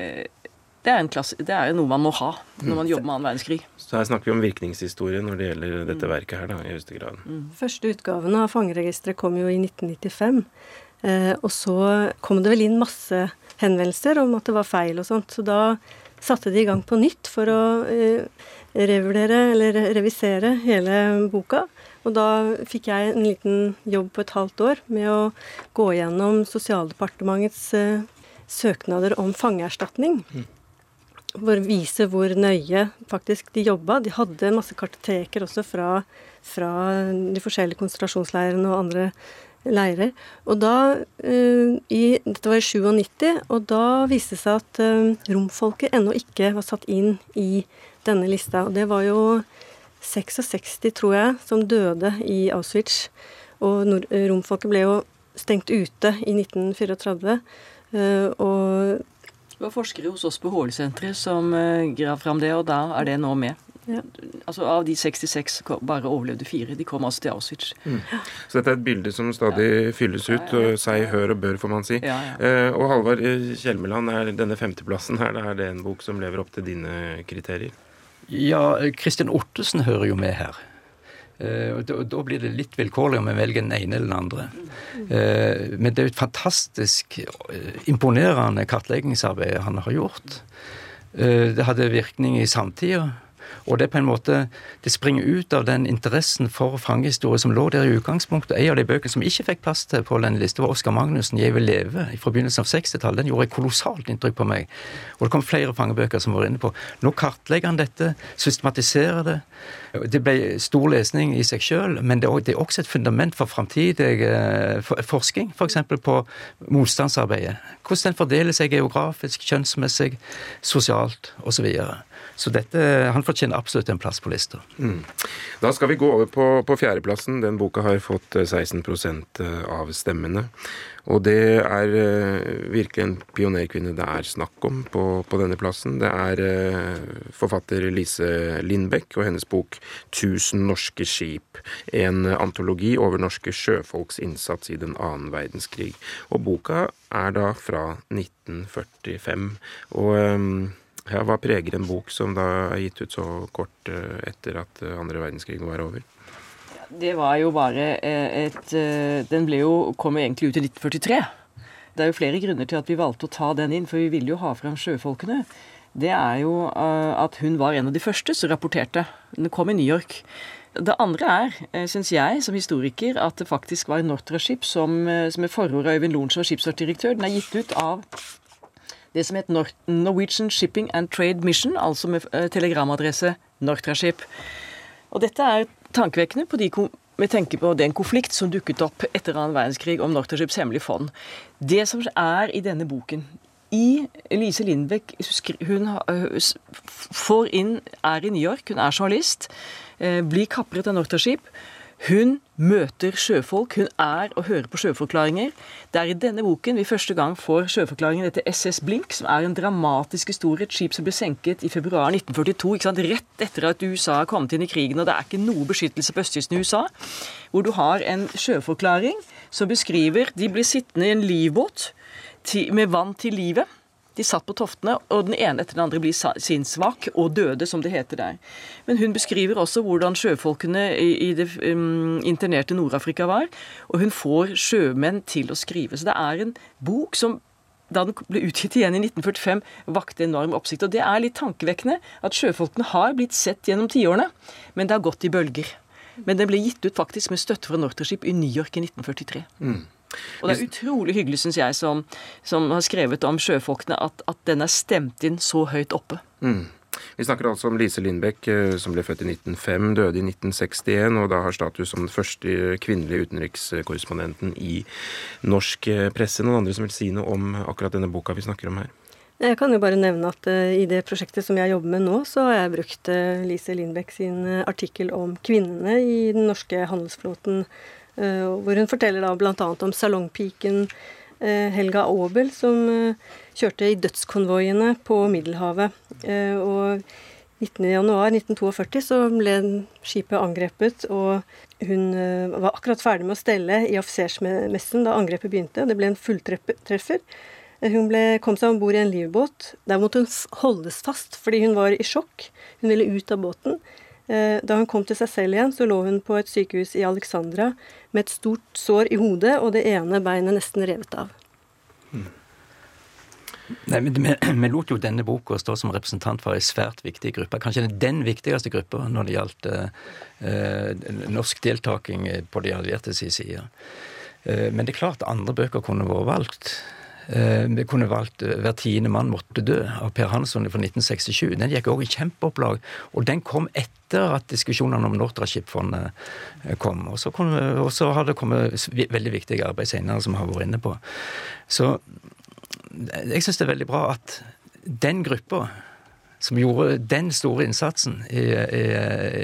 S2: det er, klasse, det er, noe man må ha når man jobber med annen verdenskrig.
S1: Så her snakker vi om virkningshistorie når det gjelder dette mm. verket her, da, i høyeste grad.
S3: Mm. Første utgaven av fangeregisteret kom jo i 1995. Eh, og så kom det vel inn masse henvendelser om at det var feil og sånt. Så da satte de i gang på nytt for å eh, revurdere eller revisere hele boka. Og da fikk jeg en liten jobb på et halvt år med å gå gjennom Sosialdepartementets eh, søknader om fangeerstatning. Mm. For å vise hvor nøye faktisk de jobba. De hadde masse kartoteker også fra, fra de forskjellige konsentrasjonsleirene og andre leirer. Og da, uh, i, Dette var i 97, og da viste det seg at uh, romfolket ennå ikke var satt inn i denne lista. Og det var jo 66, tror jeg, som døde i Auschwitz. Og romfolket ble jo stengt ute i 1934. Uh, og
S2: det var forskere hos oss på HL-senteret som grav fram det, og da er det nå med. Ja. Altså Av de 66 bare overlevde fire. De kom altså til Auschwitz. Mm.
S1: Så dette er et bilde som stadig ja. fylles ut. Ja, seg hør og bør, får man si. Eh, og Halvard eh, Kjelmeland, er denne femteplassen her, er det en bok som lever opp til dine kriterier?
S4: Ja, Kristin Ottesen hører jo med her. Uh, da, blir det litt vilkårlig om vi velger den ene eller den andre. Uh, men det er jo et fantastisk uh, imponerende kartleggingsarbeid han har gjort. det hadde virkning i samtida. Og det er på en måte, det springer ut av den interessen for fangehistorie som lå der i utgangspunktet. En av de bøkene som ikke fikk plass til på den lista, var Oskar Magnussen, 'Jeg vil leve', fra begynnelsen av 60-tallet. Den gjorde et kolossalt inntrykk på meg. Og det kom flere fangebøker som var inne på. Nå kartlegger han dette, systematiserer det. Det ble stor lesning i seg sjøl, men det er også et fundament for framtidig eh, forskning, f.eks. For på motstandsarbeidet. Hvordan den fordeler seg geografisk, kjønnsmessig, sosialt osv. Så dette, han fortjener absolutt en plass på lista. Mm.
S1: Da skal vi gå over på, på fjerdeplassen. Den boka har fått 16 eh, eh, av stemmene. Og det er uh, virkelig en pionerkvinne det er snakk om på, på denne plassen. Det er forfatter Lise Lindbekk og hennes bok 'Tusen norske skip'. En antologi over norske sjøfolks innsats i den annen verdenskrig. Og boka er da fra 1945. Og um, ja, Hva preger en bok som da er gitt ut så kort eh, etter at eh, andre verdenskrig var over?
S2: Det var jo bare eh, et Den ble jo, kom egentlig ut i 1943. Det er jo flere grunner til at vi valgte å ta den inn, for vi ville jo ha fram sjøfolkene. Det er jo at hun var en av de første som rapporterte. Den kom i New York. Det andre er, syns jeg som historiker, at det faktisk var Nortraship som, som med forord av Øyvind Lorentzen skipsfartsdirektør. Den er gitt ut av det som het Norwegian Shipping and Trade Mission, altså med eh, telegramadresse Nortraship. Og dette er tankevekkende på de vi tenker på den konflikt som dukket opp etter annen verdenskrig om Nortraships hemmelige fond. Det som er i denne boken i Lise Lindbekk Hun får inn, er i New York, hun er journalist, eh, blir kapret av Nortraship. Hun møter sjøfolk, hun er og hører på sjøforklaringer. Det er i denne boken vi første gang får sjøforklaringen etter SS Blink, som er en dramatisk historie. Et skip som ble senket i februar 1942, rett etter at USA har kommet inn i krigen, og det er ikke noe beskyttelse på østkysten i USA. Hvor du har en sjøforklaring som beskriver De blir sittende i en livbåt med vann til livet. De satt på toftene, og den ene etter den andre blir sinnssvak og døde, som det heter der. Men hun beskriver også hvordan sjøfolkene i det um, internerte Nord-Afrika var, og hun får sjømenn til å skrive. Så det er en bok som da den ble utgitt igjen i 1945, vakte enorm oppsikt. Og det er litt tankevekkende at sjøfolkene har blitt sett gjennom tiårene, men det har gått i bølger. Men den ble gitt ut faktisk med støtte fra Nortraship i New York i 1943. Mm. Og det er utrolig hyggelig, syns jeg, som, som, har skrevet om sjøfolkene, at, at, den er stemt inn så høyt oppe. Mm.
S1: Vi snakker altså om Lise Lindbekk, eh, som ble født i 1905, døde i 1961, og da har status som den første kvinnelige utenrikskorrespondenten i norsk eh, presse. Noen andre som vil si noe om akkurat denne boka vi snakker om her?
S3: Jeg kan jo bare nevne at uh, i det prosjektet som jeg jobber med nå, så har jeg brukt uh, Lise Lindbekk sin uh, artikkel om kvinnene i den norske handelsflåten Eh, hvor hun forteller da bl.a. om salongpiken eh, Helga Aabel, som eh, kjørte i dødskonvoiene på Middelhavet. Og 19.1.1942 så ble skipet angrepet, og hun var akkurat ferdig med å stelle i offisersmessen da angrepet begynte. Det ble en fulltreffer. Hun ble, kom seg om bord i en livbåt. Der måtte hun holdes fast fordi hun var i sjokk. Hun ville ut av båten. Eh, da hun kom til seg selv igjen, så lå hun på et sykehus i Alexandra med et stort sår i hodet og det ene beinet nesten revet av.
S4: Nei, men vi, lot jo denne boka stå som representant for ei svært viktig gruppe. Kanskje den viktigste gruppa når det gjaldt eh, norsk deltaking på de allierte sin side. Eh, men det er klart andre bøker kunne vært valgt. Eh, vi kunne valgt eh, 'Hver tiende mann måtte dø' av Per Hansson fra 1967. Den gikk òg i kjempeopplag, og den kom etter at diskusjonene om Nortraship-fondet eh, kom. Og så, har det kommet veldig viktige arbeid senere som vi har vært inne på. Så jeg syns det er veldig bra at den gruppa som gjorde den store innsatsen i, i,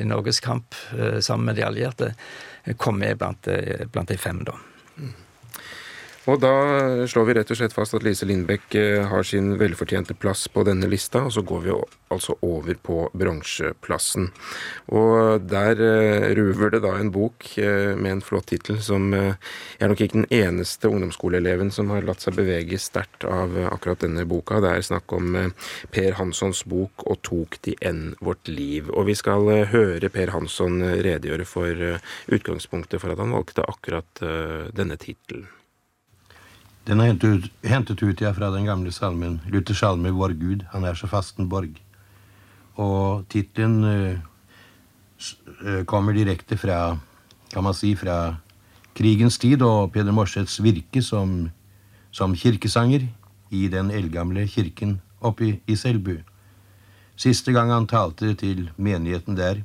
S4: i Norges kamp sammen med de allierte, kom med blant, blant de fem, da. Mm.
S1: Og da slår vi rett og slett fast at Lise Lindbekk eh, har sin velfortjente plass på denne lista, og så går vi altså over på bronseplassen. Og der eh, ruver det da en bok eh, med en flott tittel som Jeg er nok ikke den eneste ungdomsskoleeleven som har latt seg bevege sterkt av akkurat denne boka. Det er snakk om Per Hanssons bok 'Og tok de enn vårt liv'. Og vi skal høre Per Hansson redegjøre for utgangspunktet for at han valgte akkurat denne tittelen.
S8: Den er hentet ut, hentet ut ja, fra den gamle salmen, Luthers salme 'Vår Gud, han er så fasten borg'. Og tittelen uh, kommer direkte fra, kan man si, fra krigens tid og Peder Morseths virke som, som kirkesanger i den eldgamle kirken oppe i Selbu. Siste gang han talte til menigheten der,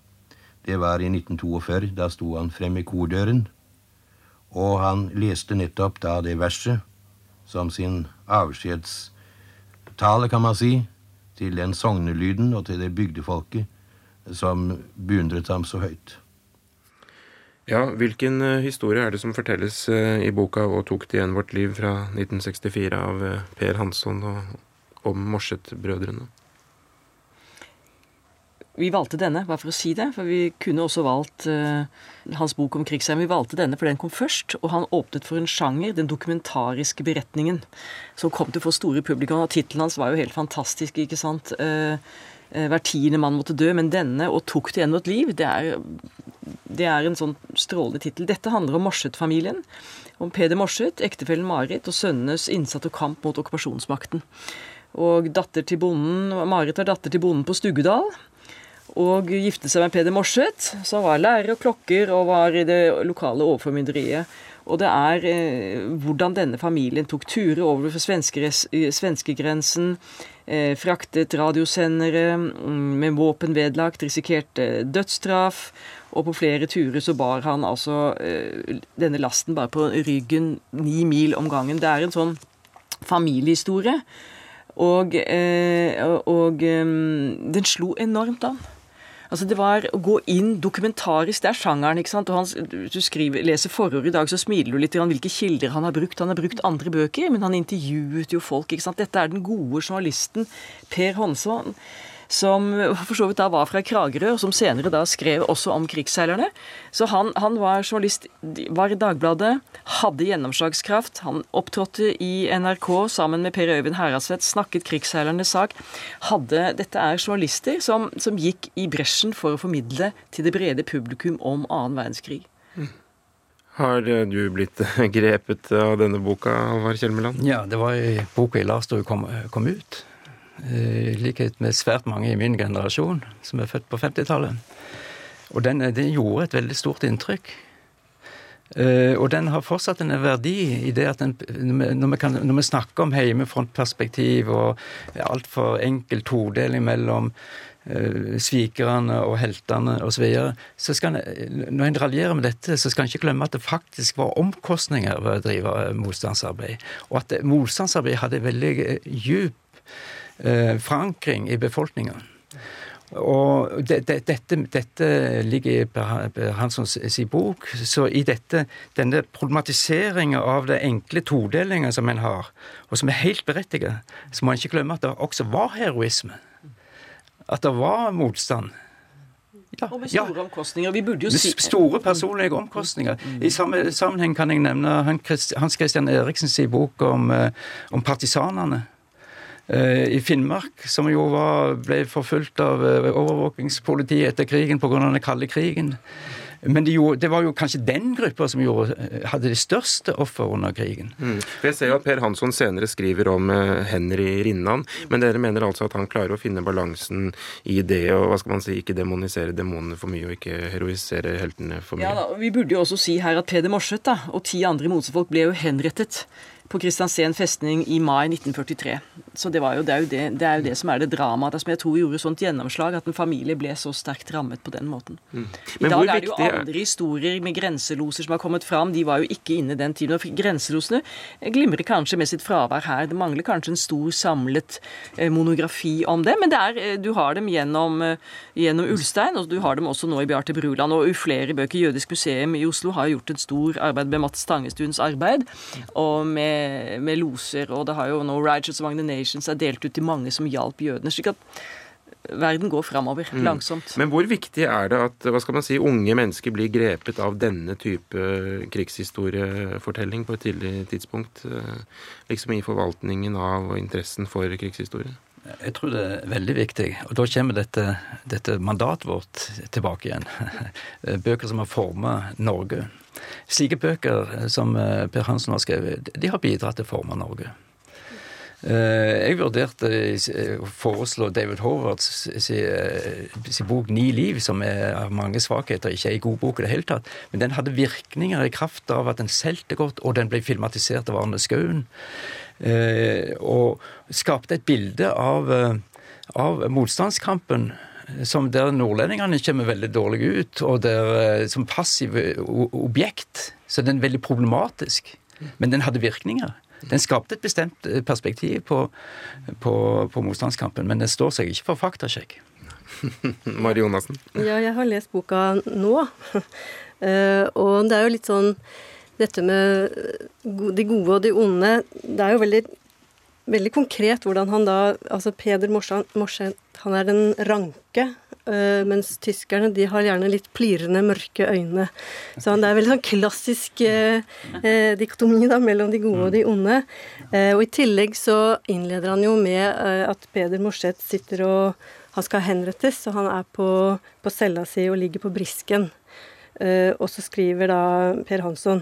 S8: det var i 1942. Da sto han fremme i kordøren, og han leste nettopp da det verset som sin avskjedstale, kan man si, til den sognelyden og til det bygdefolket som beundret ham så høyt.
S1: Ja, Hvilken uh, historie er det som fortelles uh, i boka 'Og tok det igjen vårt liv' fra 1964 av uh, Per Hansson og om Morset-brødrene?
S2: Vi valgte denne, bare for å si det, for vi kunne også valgt uh, hans bok om krigsherren. Vi valgte denne, for den kom først, og han åpnet for en sjanger, den dokumentariske beretningen, som kom til å få store publikum. Og tittelen hans var jo helt fantastisk, ikke sant. Uh, hver tiende mann måtte dø, men denne, og tok det igjen et liv, det er, det er en sånn strålende tittel. Dette handler om Morset-familien. Om Peder Morset, ektefellen Marit og sønnenes innsatt og kamp mot okkupasjonsmakten. Og datter til bonden, Marit var datter til bonden på Stuggedal og gifte seg med Peder Morseth, som var lærer og klokker og var i det lokale overformynderiet. Og det er eh, hvordan denne familien tok turer over for eh, svenskegrensen, eh, fraktet radiosendere mm, med våpen vedlagt, risikerte dødsstraff. Og på flere turer så bar han altså eh, denne lasten bare på ryggen ni mil om gangen. Det er en sånn familiehistorie. Og, eh, og mm, den slo enormt an. Altså Det var å gå inn dokumentarisk. Det er sjangeren. ikke sant? Og han, Du skriver, leser forordet i dag, så smiler du litt om hvilke kilder han har brukt. Han har brukt andre bøker, men han intervjuet jo folk. ikke sant? Dette er den gode journalisten Per Hånsson som for så vidt da var fra Kragerø, og som senere da skrev også om krigsseilerne. Så han, han var journalist, var i Dagbladet, hadde gjennomslagskraft. Han opptrådte i NRK sammen med Per Øyvind Heradsvedt, snakket krigsseilernes sak. Hadde, dette er journalister som, som gikk i bresjen for å formidle til det brede publikum om annen verdenskrig.
S1: Har du blitt grepet av denne boka, Alvar Kjelmeland?
S4: Ja, det var i boka jeg leste da hun kom, kom ut. Eh, i likhet med svært mange i min generasjon, som er født på 50-tallet. Og den, den, gjorde et veldig stort inntrykk. Uh, og den har fortsatt en verdi i det at den, når, vi kan, når, vi snakker om heimefrontperspektiv og altfor enkel todeling mellom svikerne og heltene osv., så, videre, så skal en, når en raljerer med dette, så skal en ikke glemme at det faktisk var omkostninger ved å drive motstandsarbeid. Og at motstandsarbeid hadde veldig djup Eh, forankring i befolkninga. Og de, de, dette, dette, ligger i Hanssons si bok. Så i dette, denne problematiseringa av det enkle todelinga som en har, og som er helt berettiget, så må en ikke glemme at det også var heroisme. At det var motstand.
S2: Ja, og med store ja, omkostninger. Vi burde jo si
S4: Store personlige omkostninger. I samme sammenheng kan jeg nevne Hans Christian Eriksens bok om, eh, om partisanene. I Finnmark, som jo var, ble forfulgt av overvåkingspolitiet etter krigen pga. den kalde krigen. Men de gjorde, det var jo kanskje den gruppa som gjorde, hadde de største offer under krigen.
S1: Mm. Jeg ser jo at Per Hansson senere skriver om Henry Rinnan, men dere mener altså at han klarer å finne balansen i det og hva skal man si, ikke demonisere demonene for mye og ikke heroisere heltene for mye?
S2: Ja da, Vi burde jo også si her at Peder Morseth og ti andre motsefolk ble jo henrettet på Kristiansen festning i mai 1943. Så det, jo, det, er det, det, er jo det, som er det dramaet som jeg tror gjorde sånt gjennomslag, at en familie ble så sterkt rammet på den måten. Mm. I dag er det jo andre historier med grenseloser som har kommet fram. De var jo ikke inne den tiden. og Grenselosene glimrer kanskje med sitt fravær her. Det mangler kanskje en stor samlet eh, monografi om det, men det er, eh, du har dem gjennom, eh, gjennom Ulstein, og du har dem også nå i Bjarte Bruland og flere bøker. Jødisk museum i Oslo har gjort et stor arbeid med Mats Tangestuens arbeid. og med med, loser, og det har jo nå Righteous Among the Nations er delt ut til mange som hjalp jødene. slik at verden går framover, mm. langsomt.
S1: Men hvor viktig er det at hva skal man si, unge mennesker blir grepet av denne type krigshistoriefortelling på et tidlig tidspunkt? Eh, liksom i forvaltningen av og interessen for krigshistorie?
S4: Jeg tror det er veldig viktig. Og da kommer dette, dette mandatet vårt tilbake igjen. Bøker som har formet Norge. Slike bøker eh, som eh, Per Hansen har skrevet, de har bidratt til å forme Norge. Eh, jeg vurderte å foreslå David Howards sin bok 'Ni liv', som er av mange svakheter, ikke er en god bok i det hele tatt. Men den hadde virkninger i kraft av at den solgte godt, og den ble filmatisert av Arne Skaun. Og skapte et bilde av, av motstandskampen som der nordlendingene kommer veldig dårlig ut, og der, eh, som passive objekt. Så den er veldig problematisk. Men den hadde virkninger. Den skapte et bestemt eh, perspektiv på, på, på motstandskampen, men den står seg ikke for faktasjekk.
S1: Mari Jonassen?
S3: Ja, jeg har lest boka nå. Eh, og det er jo litt sånn Dette med de gode og de onde Det er jo veldig veldig konkret hvordan han da Altså Peder Morseth, han er den ranke, øh, mens tyskerne de har gjerne litt plirende, mørke øyne. Så det er veldig sånn klassisk øh, øh, dikotomi da, mellom de gode og de onde. Eh, og i tillegg så innleder han jo med øh, at Peder Morseth sitter og Han skal henrettes, og han er på, på cella si og ligger på brisken. Eh, og så skriver da Per Hansson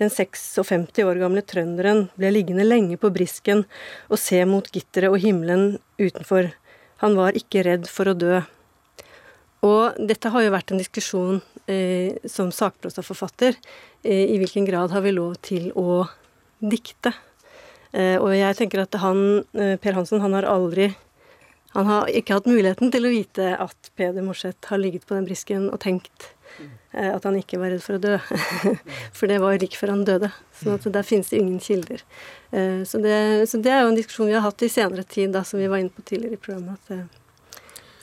S3: den 56 år gamle trønderen ble liggende lenge på brisken og se mot gitteret og himmelen utenfor. Han var ikke redd for å dø. Og dette har jo vært en diskusjon eh, som sakprosaforfatter. Eh, I hvilken grad har vi lov til å dikte? Eh, og jeg tenker at han, eh, Per Hansen, han har aldri Han har ikke hatt muligheten til å vite at Peder Morseth har ligget på den brisken og tenkt at han ikke var redd for å dø. For det var like før han døde. Så der finnes det ingen kilder. Eh, så det, så det, er jo en diskusjon vi har hatt i senere tid, da, som vi var inne på tidligere i programmet. eh,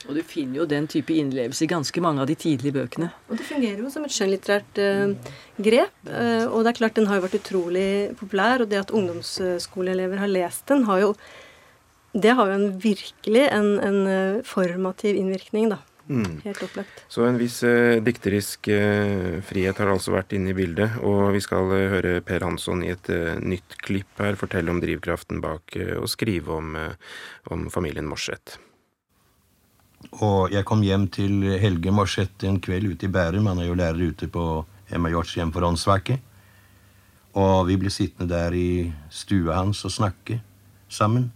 S2: og du finner jo den type innlevelse i ganske mange av de tidlige bøkene.
S3: Og det fungerer jo som et skjønnlitterært uh, grep. Uh, og det er klart den har jo vært utrolig populær, og det at ungdomsskoleelever har lest den, har jo Det har jo en, virkelig en, en formativ innvirkning, da. Mm. Helt opplagt.
S1: Så en viss eh, dikterisk eh, frihet har altså vært inne i bildet. Og vi skal eh, høre Per Hansson i et eh, nytt klipp her fortelle om drivkraften bak eh, å skrive om, eh, om, familien Morseth.
S8: Og jeg kom hjem til Helge Morseth en kveld ute i Bærum. Han er jo lærer ute på Emma Hjorts hjem for åndsverket. Og vi ble sittende der i stua hans og snakke sammen.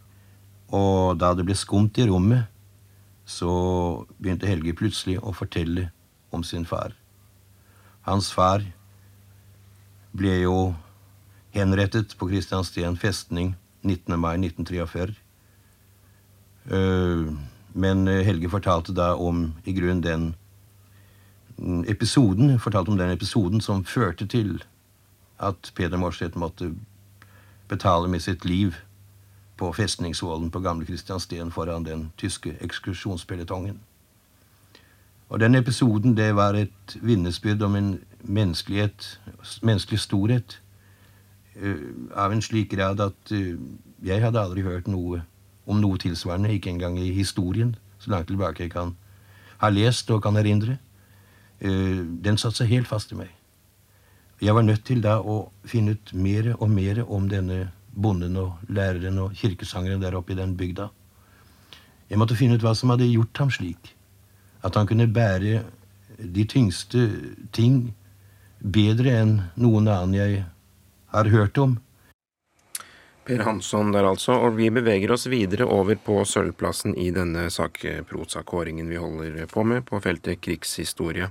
S8: Og da det ble skumt i rommet så begynte Helge plutselig å fortelle om sin far. Hans far ble jo henrettet på Kristiansten festning 19. mai 1943. Eh, men Helge fortalte da om i grunn den episoden, fortalte om den episoden som førte til at Peder Morseth måtte betale med sitt liv på festningsvollen på Gamle Kristiansten foran den tyske ekskursjonspeletongen. Og Den episoden det var et vitnesbyrd om en menneskelig storhet uh, av en slik grad at uh, jeg hadde aldri hørt noe om noe tilsvarende, ikke engang i historien, så langt tilbake jeg kan ha lest og kan erindre. Uh, den satte seg helt fast i meg. Jeg var nødt til da å finne ut mer og mer om denne bonden og læreren og kirkesangeren der oppe i den bygda. Jeg måtte finne ut hva som hadde gjort ham slik. At han kunne bære de tyngste ting bedre enn noen annen jeg har hørt om.
S1: Per Hansson der altså, og vi beveger oss videre over på sølvplassen i denne sakprosakåringen vi holder på med på feltet krigshistorie.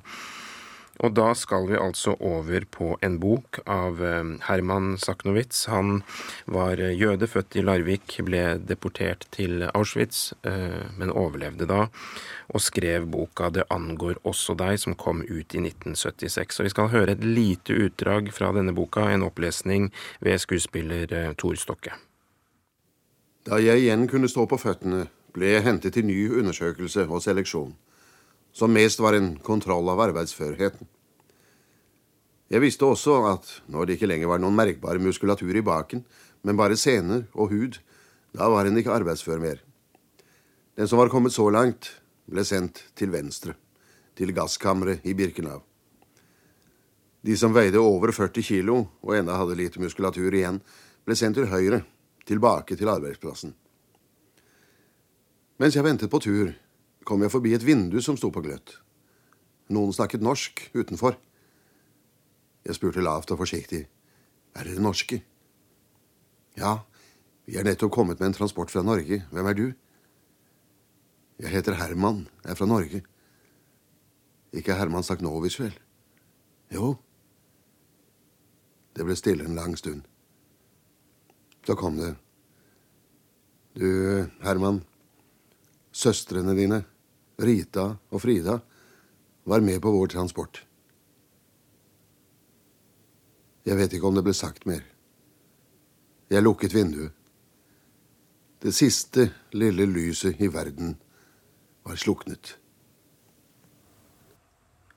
S1: Og da skal vi altså over på en bok av eh, Herman Saknowitz. Han var jøde, født i Larvik, ble deportert til Auschwitz, eh, men overlevde da, og skrev boka 'Det angår også deg', som kom ut i 1976. Og vi skal høre et lite utdrag fra denne boka, en opplesning ved skuespiller eh, Tor Stokke.
S9: Da jeg igjen kunne stå på føttene, ble jeg hentet til ny undersøkelse og seleksjon som mest var en kontroll av arbeidsførheten. Jeg visste også at når det ikke lenger var noen merkbar muskulatur i baken, men bare sener og hud, da var en ikke arbeidsfør mer. Den som var kommet så langt, ble sendt til venstre, til gasskammeret i Birkenau. De som veide over 40 kilo og ennå hadde lite muskulatur igjen, ble sendt til høyre, tilbake til arbeidsplassen. Mens jeg ventet på tur, kom jeg forbi et vindu som sto på gløtt. Noen snakket norsk utenfor. Jeg spurte lavt og forsiktig. Er dere norske? Ja, vi er nettopp kommet med en transport fra Norge. Hvem er du? Jeg heter Herman, jeg er fra Norge. Ikke Herman Saknovic, vel? Jo. Det ble stille en lang stund. Så kom det. Du, Herman. Søstrene dine Rita og Frida, var med på vår transport. Jeg vet ikke om det ble sagt mer. Jeg lukket vinduet. Det siste lille lyset i verden var sluknet.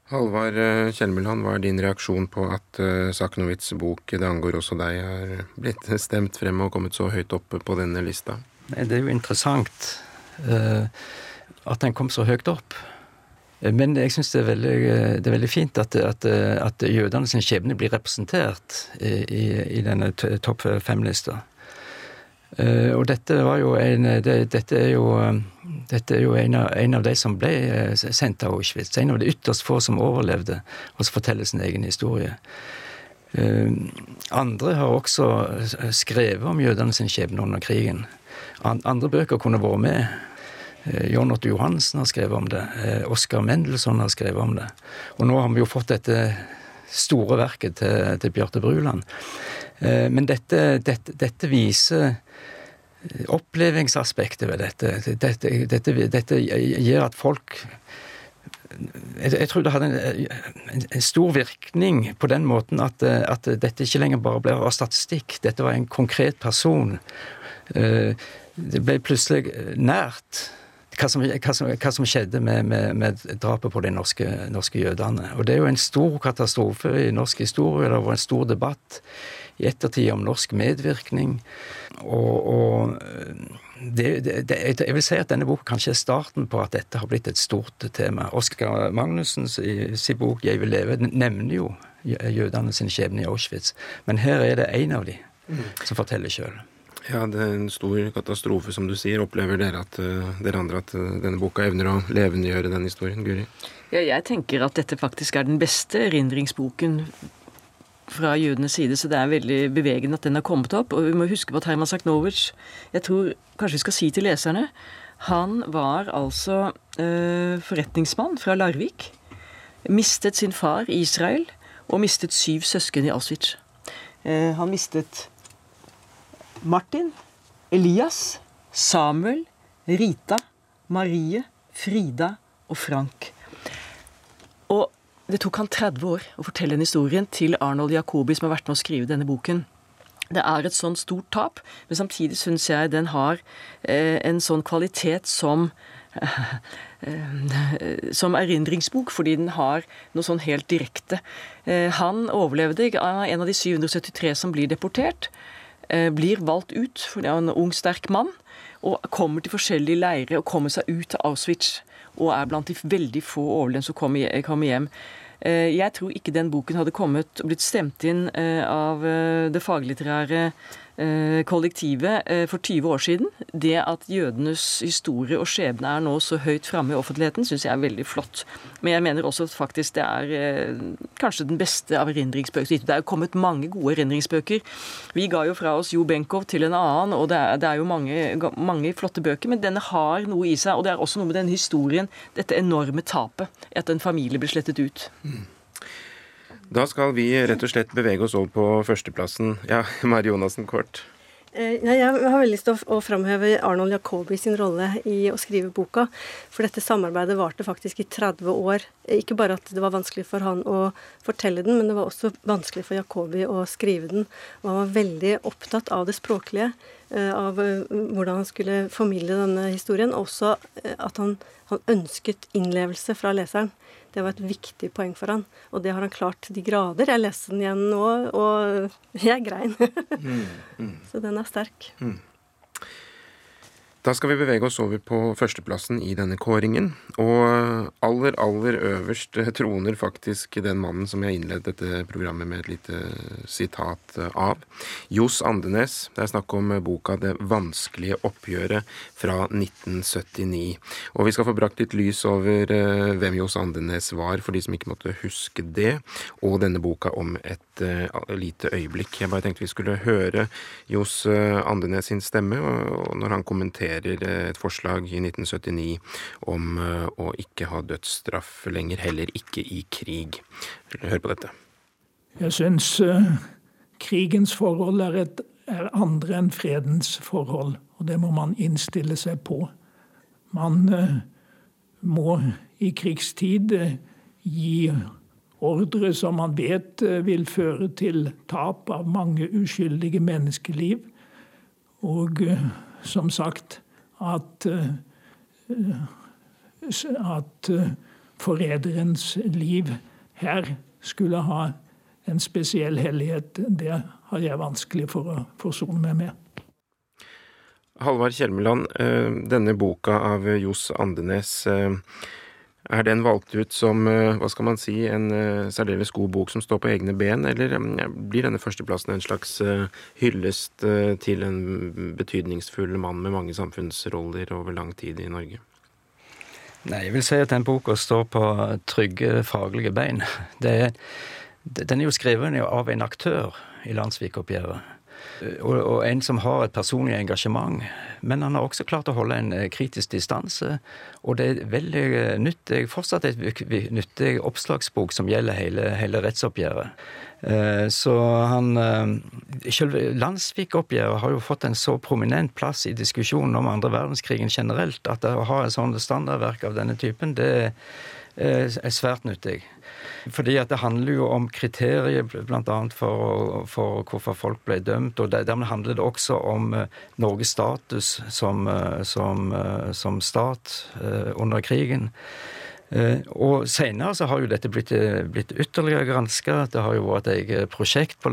S1: Halvard eh, Kjelmeland, hva er din reaksjon på at uh, Saknowitz' bok 'Det angår også deg' har blitt stemt frem og kommet så høyt opp på denne lista?
S4: Det er jo interessant. At den kom så høyt opp. Men jeg syns det, det, er veldig fint at, at, at jødene sin skjebne blir representert i, i denne topp fem-lista. Eh, og dette var jo en det, Dette er jo, dette er jo en, av, en, av, de som ble eh, sendt til Auschwitz. En av de ytterst få som overlevde, og som forteller sin egen historie. Eh, andre har også skrevet om jødene sin skjebne under krigen. Andre bøker kunne vært med. Eh, John Otto Johansen har skrevet om det. Eh, Oskar Mendelssohn har skrevet om det. Og nå har vi jo fått dette store verket til, til Bjarte Bruland. Eh, men dette, dette, dette viser opplevingsaspektet ved dette. Dette, dette, dette gjør at folk jeg, jeg, tror det hadde en, en, en, stor virkning på den måten at, at, dette ikke lenger bare ble av statistikk. Dette var en konkret person. Det ble plutselig nært hva som, hva som, hva som skjedde med, med, med, drapet på de norske, norske, jødene. Og det er jo en stor katastrofe i norsk historie. Det vært en stor debatt i ettertid om norsk medvirkning. Og, og det, det, jeg vil si at denne boka kanskje er starten på at dette har blitt et stort tema. Oskar Magnussen i sin bok 'Jeg vil leve' nevner jo jødene sin skjebne i Auschwitz. Men her er det én av de som forteller sjøl.
S1: Ja, det er en stor katastrofe, som du sier. Opplever dere, at, uh, dere andre at uh, denne boka evner å levendegjøre den historien? Guri?
S2: Ja, jeg tenker at dette faktisk er den beste erindringsboken fra jødenes side, så det er veldig bevegende at den har kommet opp. Og vi må huske på at Herman Saknovic Jeg tror kanskje vi skal si til leserne Han var altså uh, forretningsmann fra Larvik. Mistet sin far i Israel, og mistet syv søsken i Auschwitz. han mistet Martin, Elias, Samuel, Rita, Marie, Frida og Frank. Og det tok han 30 år å fortelle den historien til Arnold Jacobi, som har vært med å skrive denne boken. Det er et sånn stort tap, men samtidig syns jeg den har eh, en sånn kvalitet som eh, som erindringsbok, fordi den har noe sånn helt direkte. Eh, han overlevde en av de 773 som blir deportert. Eh, blir valgt ut, for det er en ung, sterk mann, og kommer til forskjellige leirer og kommer seg ut til Auschwitz. Og er blant de veldig få overlevende som kommer hjem. Eh, jeg tror ikke den boken hadde kommet og blitt stemt inn eh, av det faglitterære kollektivet eh, for 20 år siden. Det at jødenes historie og skjebne er nå så høyt framme i offentligheten, syns jeg er veldig flott. Men jeg mener også at faktisk det er eh, kanskje den beste av erindringsbøker. Det er jo kommet mange gode erindringsbøker. Vi ga jo fra oss Jo Benkow til en annen, og det er, det er jo mange, mange, flotte bøker. Men denne har noe i seg, og det er også noe med den historien, dette enorme tapet. At en familie blir slettet ut. Mm.
S1: Da skal vi rett og slett bevege oss over på førsteplassen. Ja, Mari Jonassen kort.
S3: Eh, jeg har veldig lyst til å framheve Arnold Jacobi sin rolle i å skrive boka. For dette samarbeidet varte faktisk i 30 år. Ikke bare at det var vanskelig for han å fortelle den, men det var også vanskelig for Jacobi å skrive den. Og han var veldig opptatt av det språklige, eh, av eh, hvordan han skulle formidle denne historien. Og Også at han, han ønsket innlevelse fra leseren. Det var et viktig poeng for han, og det har han klart til de grader. Jeg leste den igjen nå, og jeg grein. mm, mm. Så den er sterk. Mm.
S1: Da skal vi bevege oss over på førsteplassen i denne kåringen. Og aller, aller øverst troner faktisk den mannen som jeg innledet dette programmet med et lite sitat av. Johs Andenes. Det er snakk om boka 'Det vanskelige oppgjøret' fra 1979. Og vi skal få brakt litt lys over eh, hvem Johs Andenes var, for de som ikke måtte huske det, og denne boka om et uh, lite øyeblikk. Jeg bare tenkte vi skulle høre Johs eh, Andenes sin stemme, og når han kommenterer lanserer et forslag i 1979 om eh, å ikke ha dødsstraff lenger, heller ikke i krig. Hør på dette.
S10: Jeg syns uh, krigens forhold er, et, er andre enn fredens forhold, og det må man innstille seg på. Man uh, må i krigstid uh, gi ordre som man vet vil føre til tap av mange uskyldige menneskeliv. Og som sagt, at, eh, at eh, forræderens liv her skulle ha en spesiell hellighet, det har jeg vanskelig for å forsone meg med.
S1: Halvard Kjelmeland, eh, denne boka av Johs Andenes er den valgt ut som eh, hva skal man si, en uh, særdeles god bok som står på egne ben, eller um, blir denne førsteplassen en slags hyllest til en betydningsfull mann med mange samfunnsroller over lang tid i Norge?
S4: Nei, jeg vil si at den boka står på trygge faglige bein. Det, den er jo skrevet av en aktør i Landsvikoppgjøret. Og, og, en som har et personlig engasjement. Men han har også klart å holde en eh, kritisk distanse. Og det er veldig eh, nyttig, fortsatt et nyttig oppslagsbok som gjelder hele, hele rettsoppgjøret. Eh, så han Selve Landsvik-oppgjøret har jo fått en så prominent plass i diskusjonen om andre verdenskrigen generelt at å ha et sånt standardverk av denne typen, det er svært nyttig. Fordi at det handler jo om kriterier bl.a. For, for hvorfor folk ble dømt. Og dermed handler det også om eh, Norges status som, eh, som, eh, som stat under krigen. Og Senere så har jo dette blitt, blitt ytterligere granska. Det har jo vært et eget prosjekt på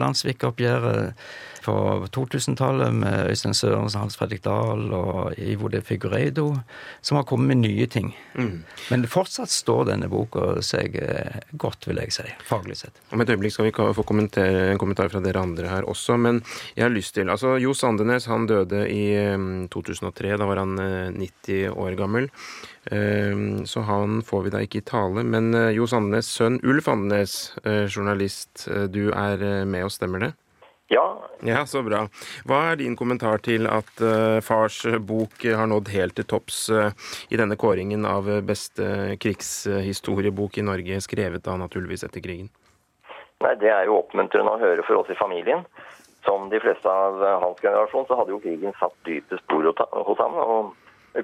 S4: Landsvik-oppgjøret på 2000-tallet med Øystein Sørensen, Hans Fredrik Dahl og Ivo de Figureido, som har kommet med nye ting. Mm. Men fortsatt står denne boka seg eh, godt, vil jeg si, faglig sett.
S1: Om et øyeblikk skal vi få en kommentar fra dere andre her også, men jeg har lyst til Altså, Jo Sandenes han døde i 2003. Da var han 90 eh, år gammel. Eh, så han får vi da ikke i tale. Men Jo Sandenes sønn Ulf Andenes, journalist, du er med oss, stemmer det?
S11: Ja.
S1: Ja, Så bra. Hva er din kommentar til at uh, fars bok har nådd helt til topps uh, i denne kåringen av beste krigshistoriebok i Norge, skrevet da naturligvis etter krigen?
S11: Nei, Det er jo oppmuntrende å høre for oss i familien. Som de fleste av hans generasjon, så hadde jo krigen satt dype spor hos ham. Og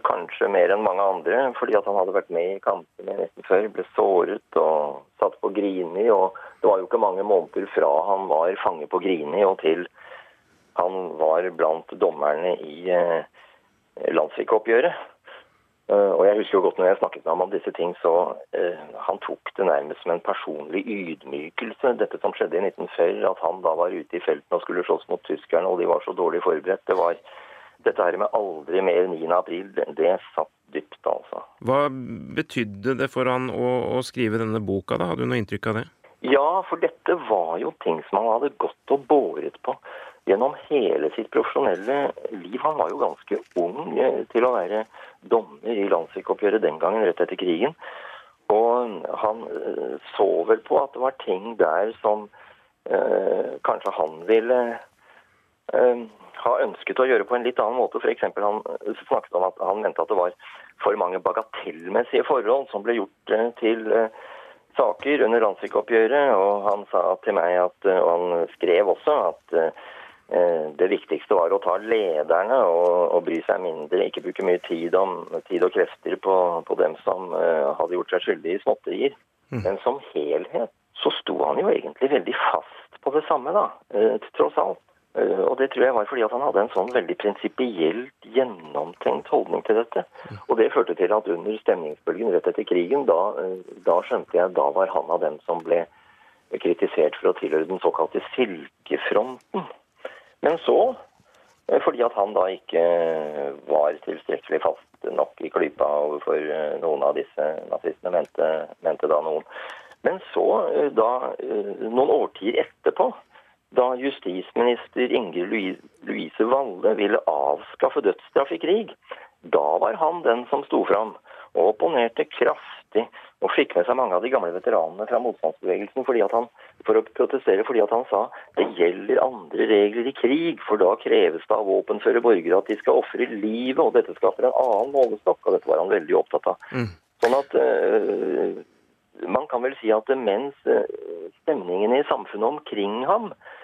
S11: kanskje mer enn mange andre, fordi at han hadde vært med i kampene nesten før, ble såret og satt på Grini. og det var jo ikke mange måneder fra han var fange på Grini og til han var blant dommerne i eh, landssvikoppgjøret. Uh, og jeg husker jo godt når jeg snakket med ham om disse ting, så uh, han tok det nærmest som en personlig ydmykelse, dette som skjedde i 1940, at han da var ute i felten og skulle slåss mot tyskerne, og de var så dårlig forberedt. Det var dette her med aldri mer 9. april, det, satt dypt, altså.
S1: Hva betydde det for han å, å skrive denne boka, da? Hadde du noe inntrykk av det?
S11: Ja, for dette var jo ting som han hadde gått og båret på gjennom hele sitt profesjonelle liv Han var jo ganske ung eh, til å være dommer i landssvikoppgjøret den gangen, rett etter krigen. Og han eh, så vel på at det var ting der som øh, kanskje han ville eh, ha ønsket å gjøre på en litt annen måte. F.eks. han snakket om at han mente at det var for mange bagatellmessige forhold som ble gjort eh, til eh, saker under landssvikoppgjøret. Og han sa til meg, at, eh, og han skrev også, at det viktigste var å ta lederne og, og bry seg mindre, ikke bruke mye tid, om, tid og krefter på, på, dem som hadde gjort seg skyldige i småtterier. Mm. Men som helhet så sto han jo egentlig veldig fast på det samme, da, tross alt. Eh, og det tror jeg var fordi at han hadde en sånn veldig prinsipielt gjennomtenkt holdning til dette. Og det førte til at under stemningsbølgen rett etter krigen, da, eh, da skjønte jeg da var han av dem som ble kritisert for å tilhøre den såkalte silkefronten. Men så, eh, fordi at han da ikke var tilstrekkelig fast nok i klypa overfor noen av disse nazistene, mente, mente da noen. Men så, da, noen årtier etterpå, da justisminister Ingrid Louise Valle ville avskaffe dødsstraff i krig. Da var han den som sto fram og opponerte kraftig og fikk med seg mange av de gamle veteranene fra motstandsbevegelsen fordi han, for å protestere fordi han sa det gjelder andre regler i krig, for da kreves det av våpenføre borgere at de skal ofre livet, og dette skaper en annen målestokk, og dette var han veldig opptatt av. Mm. Sånn at øh, man kan vel si at mens øh, stemningen i samfunnet omkring ham Eh,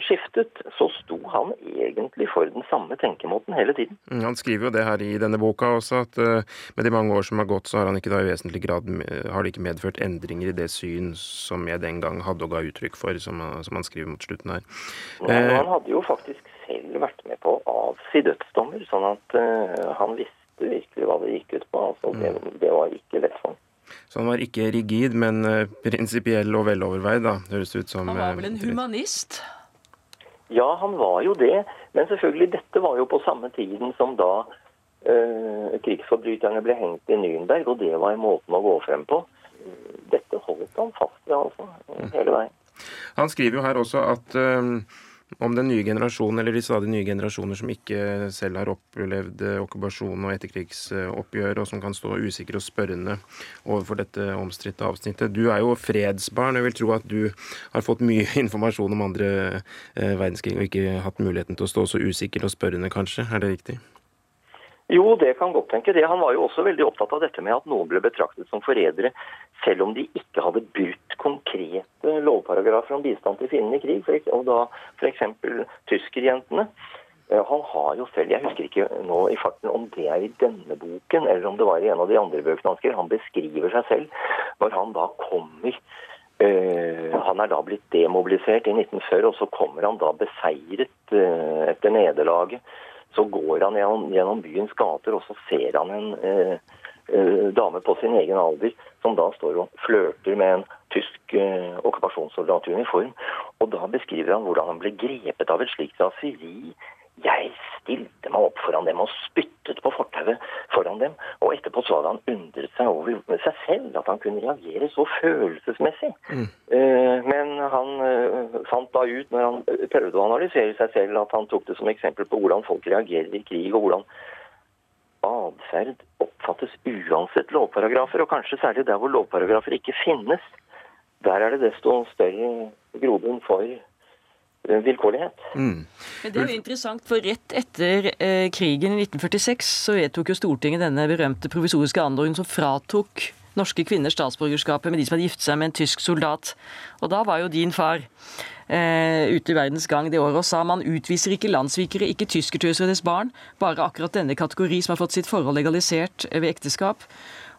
S11: skiftet, så sto han egentlig for den samme tenkemåten hele tiden.
S1: Mm, han skriver jo det her i denne boka også, at uh, med de mange år som har gått, så har han ikke da i vesentlig grad har det ikke medført endringer i det syn som jeg den gang hadde og ga uttrykk for, som, som han skriver mot slutten her.
S11: Ja, uh, han hadde jo faktisk selv vært med på å avsi dødsdommer, sånn at han visste virkelig hva det gikk ut på. altså Det, mm. det var ikke lett for ham.
S1: Så han var ikke rigid, men uh, prinsipiell og veloverveid, da, høres ut som.
S2: Han var vel en eh, humanist?
S11: Ja, han var jo det. Men selvfølgelig, dette var jo på samme tiden som da uh, krigsforbryterne ble hengt i Nürnberg, og det var måten å gå frem på. Dette holdt han fast ved, altså, hele veien.
S1: Han skriver jo her også at uh, om den nye generasjonen, eller de stadig nye generasjoner som ikke selv har opplevd eh, okkupasjon og etterkrigsoppgjør, og som kan stå usikre og spørrende overfor dette omstridte avsnittet. Du er jo fredsbarn. Jeg vil tro at du har fått mye informasjon om andre eh, verdenskrig og ikke hatt muligheten til å stå så usikker og spørrende, kanskje. Er det riktig?
S11: Jo, det kan godt tenke det. Han var jo også veldig opptatt av dette med at noen ble betraktet som forrædere, selv om de ikke hadde brutt konkrete lovparagrafer om bistand til fienden i krig. Og da f.eks. tyskerjentene. Eh, han har jo selv, jeg husker ikke nå i farten om det er i denne boken eller om det var i en av de andre bøkene han skrev, han beskriver seg selv når han da kommer Uh, han er da blitt demobilisert i 1940, og så kommer han da beseiret uh, etter nederlaget så går han gjennom, gjennom byens gater, og så ser han en eh, eh, dame på sin egen alder som da står og flørter med en tysk eh, okkupasjonssoldat i uniform. Og da beskriver han hvordan han ble grepet av et slikt raseri jeg stilte meg opp foran dem og spyttet på fortauet foran dem. Og etterpå så hadde han undret seg over seg selv, at han kunne reagere så følelsesmessig. Mm. Uh, men han uh, fant da ut, når han prøvde å analysere seg selv, at han tok det som eksempel på hvordan folk reagerer i krig, og hvordan atferd oppfattes uansett lovparagrafer, og kanskje særlig der hvor lovparagrafer ikke finnes. Der er det desto større grobunn for Eh, vilkårlighet. Mm.
S2: Men Det er jo interessant, for rett etter eh, krigen i 1946 så vedtok jo Stortinget denne berømte provisoriske anordningen som fratok norske kvinner statsborgerskapet med de som hadde giftet seg med en tysk soldat. Og da var jo din far eh, ute i verdens gang det året og sa man utviser ikke landssvikere, ikke tyskertøser og deres barn, bare akkurat denne kategori som har fått sitt forhold legalisert ved ekteskap.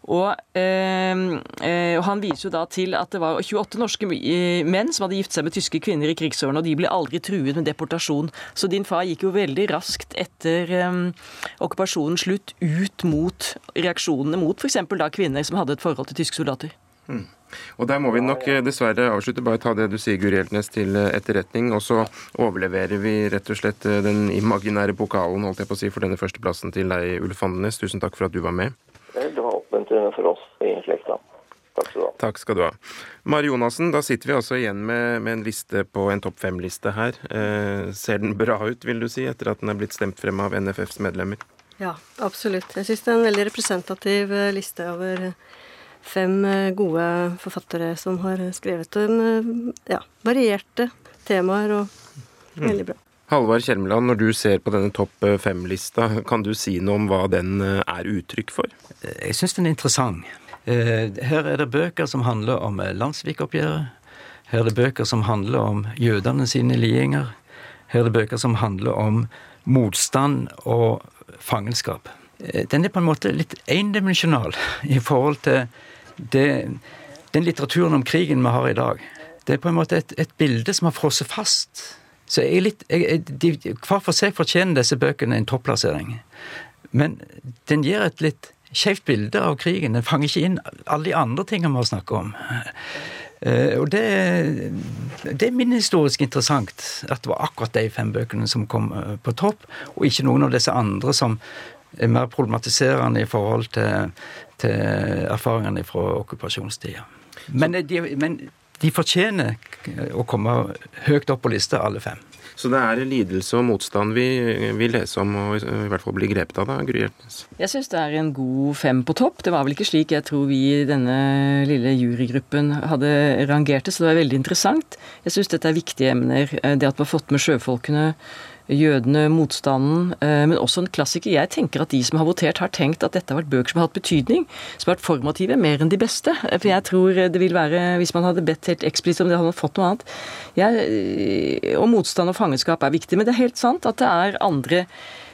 S2: Og, eh, eh, og, Han viser jo da til at det var 28 norske eh, menn som hadde giftet seg med tyske kvinner i krigsårene, og de ble aldri truet med deportasjon. Så din far gikk jo veldig raskt etter eh, okkupasjonens slutt ut mot reaksjonene mot f.eks. da kvinner som hadde et forhold til tyske soldater. Mm.
S1: Og Der må vi nok dessverre avslutte. Bare ta det du sier, Guri Hjeltnes, til etterretning. Og så overleverer vi rett og slett den imaginære pokalen holdt jeg på å si, for denne førsteplassen til deg, Ulf Andenes. Tusen takk for at du var med.
S11: Det var for oss i slekta. Takk skal du ha.
S1: Takk skal du ha. Mari Jonassen, da sitter vi altså igjen med, med en liste på en topp fem-liste her. Eh, ser den bra ut, vil du si, etter at den er blitt stemt frem av NFFs medlemmer?
S3: Ja, absolutt. Jeg syns det er en veldig representativ eh, liste over fem eh, gode forfattere som har skrevet en ja, varierte temaer, og mm. veldig bra.
S1: Halvard Kjermeland, når du ser på denne topp fem-lista, kan du si noe om hva den er uttrykk for?
S4: Jeg syns den er interessant. Eh, her er det bøker som handler om eh, landssvikoppgjøret. Her er det bøker som handler om jødene sine lidinger. Her er det bøker som handler om motstand og fangenskap. Eh, den er på en måte litt endimensjonal i forhold til det, den litteraturen om krigen vi har i dag. Det er på en måte et, et bilde som har frosset fast. Så jeg er litt, jeg, de, Hver for seg fortjener disse bøkene en topplassering. Men den gir et litt skjevt bilde av krigen. Den fanger ikke inn alle de andre tingene vi har snakket om. Eh, og det, det er minnehistorisk interessant at det var akkurat de fem bøkene som kom eh, på topp, og ikke noen av disse andre som er mer problematiserende i forhold til, til erfaringene fra okkupasjonstida. Men, de, men de fortjener å komme høyt opp på lista, alle fem.
S1: Så det er lidelse og motstand vi vil lese om og i hvert fall bli grepet av, da, Gry Hjeltnes?
S2: Jeg syns det er en god fem på topp. Det var vel ikke slik jeg tror vi i denne lille jurygruppen hadde rangert det, så det var veldig interessant. Jeg syns dette er viktige emner. Det at vi har fått med sjøfolkene jødene, motstanden, eh, men også en klassiker. Jeg tenker at de som har votert, har tenkt at dette har vært bøker som har hatt betydning, som har vært formative, mer enn de beste. For jeg tror det vil være, hvis man hadde bedt helt eksplisitt om det, hadde man fått noe annet. Jeg, eh, og motstand og fangenskap er viktig, men det er helt sant at det er andre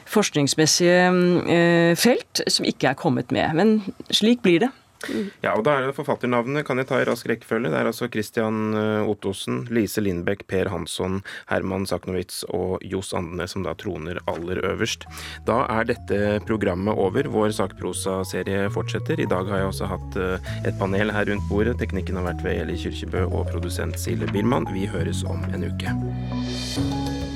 S2: forskningsmessige eh, felt som ikke er kommet med. Men slik blir det.
S1: Ja, og da er det Forfatternavnene kan jeg ta i rask rekkefølge. Det er altså Christian eh, Ottosen, Lise Lindbekk, Per Hansson, Herman Saknowitz og Johs Andenes som da troner aller øverst. Da er dette programmet over. Vår sakprosaserie fortsetter. I dag har jeg også hatt eh, et panel her rundt bordet. Teknikken har vært ved Eli Kyrkjebø og produsent Sille Billmann. Vi høres om en uke.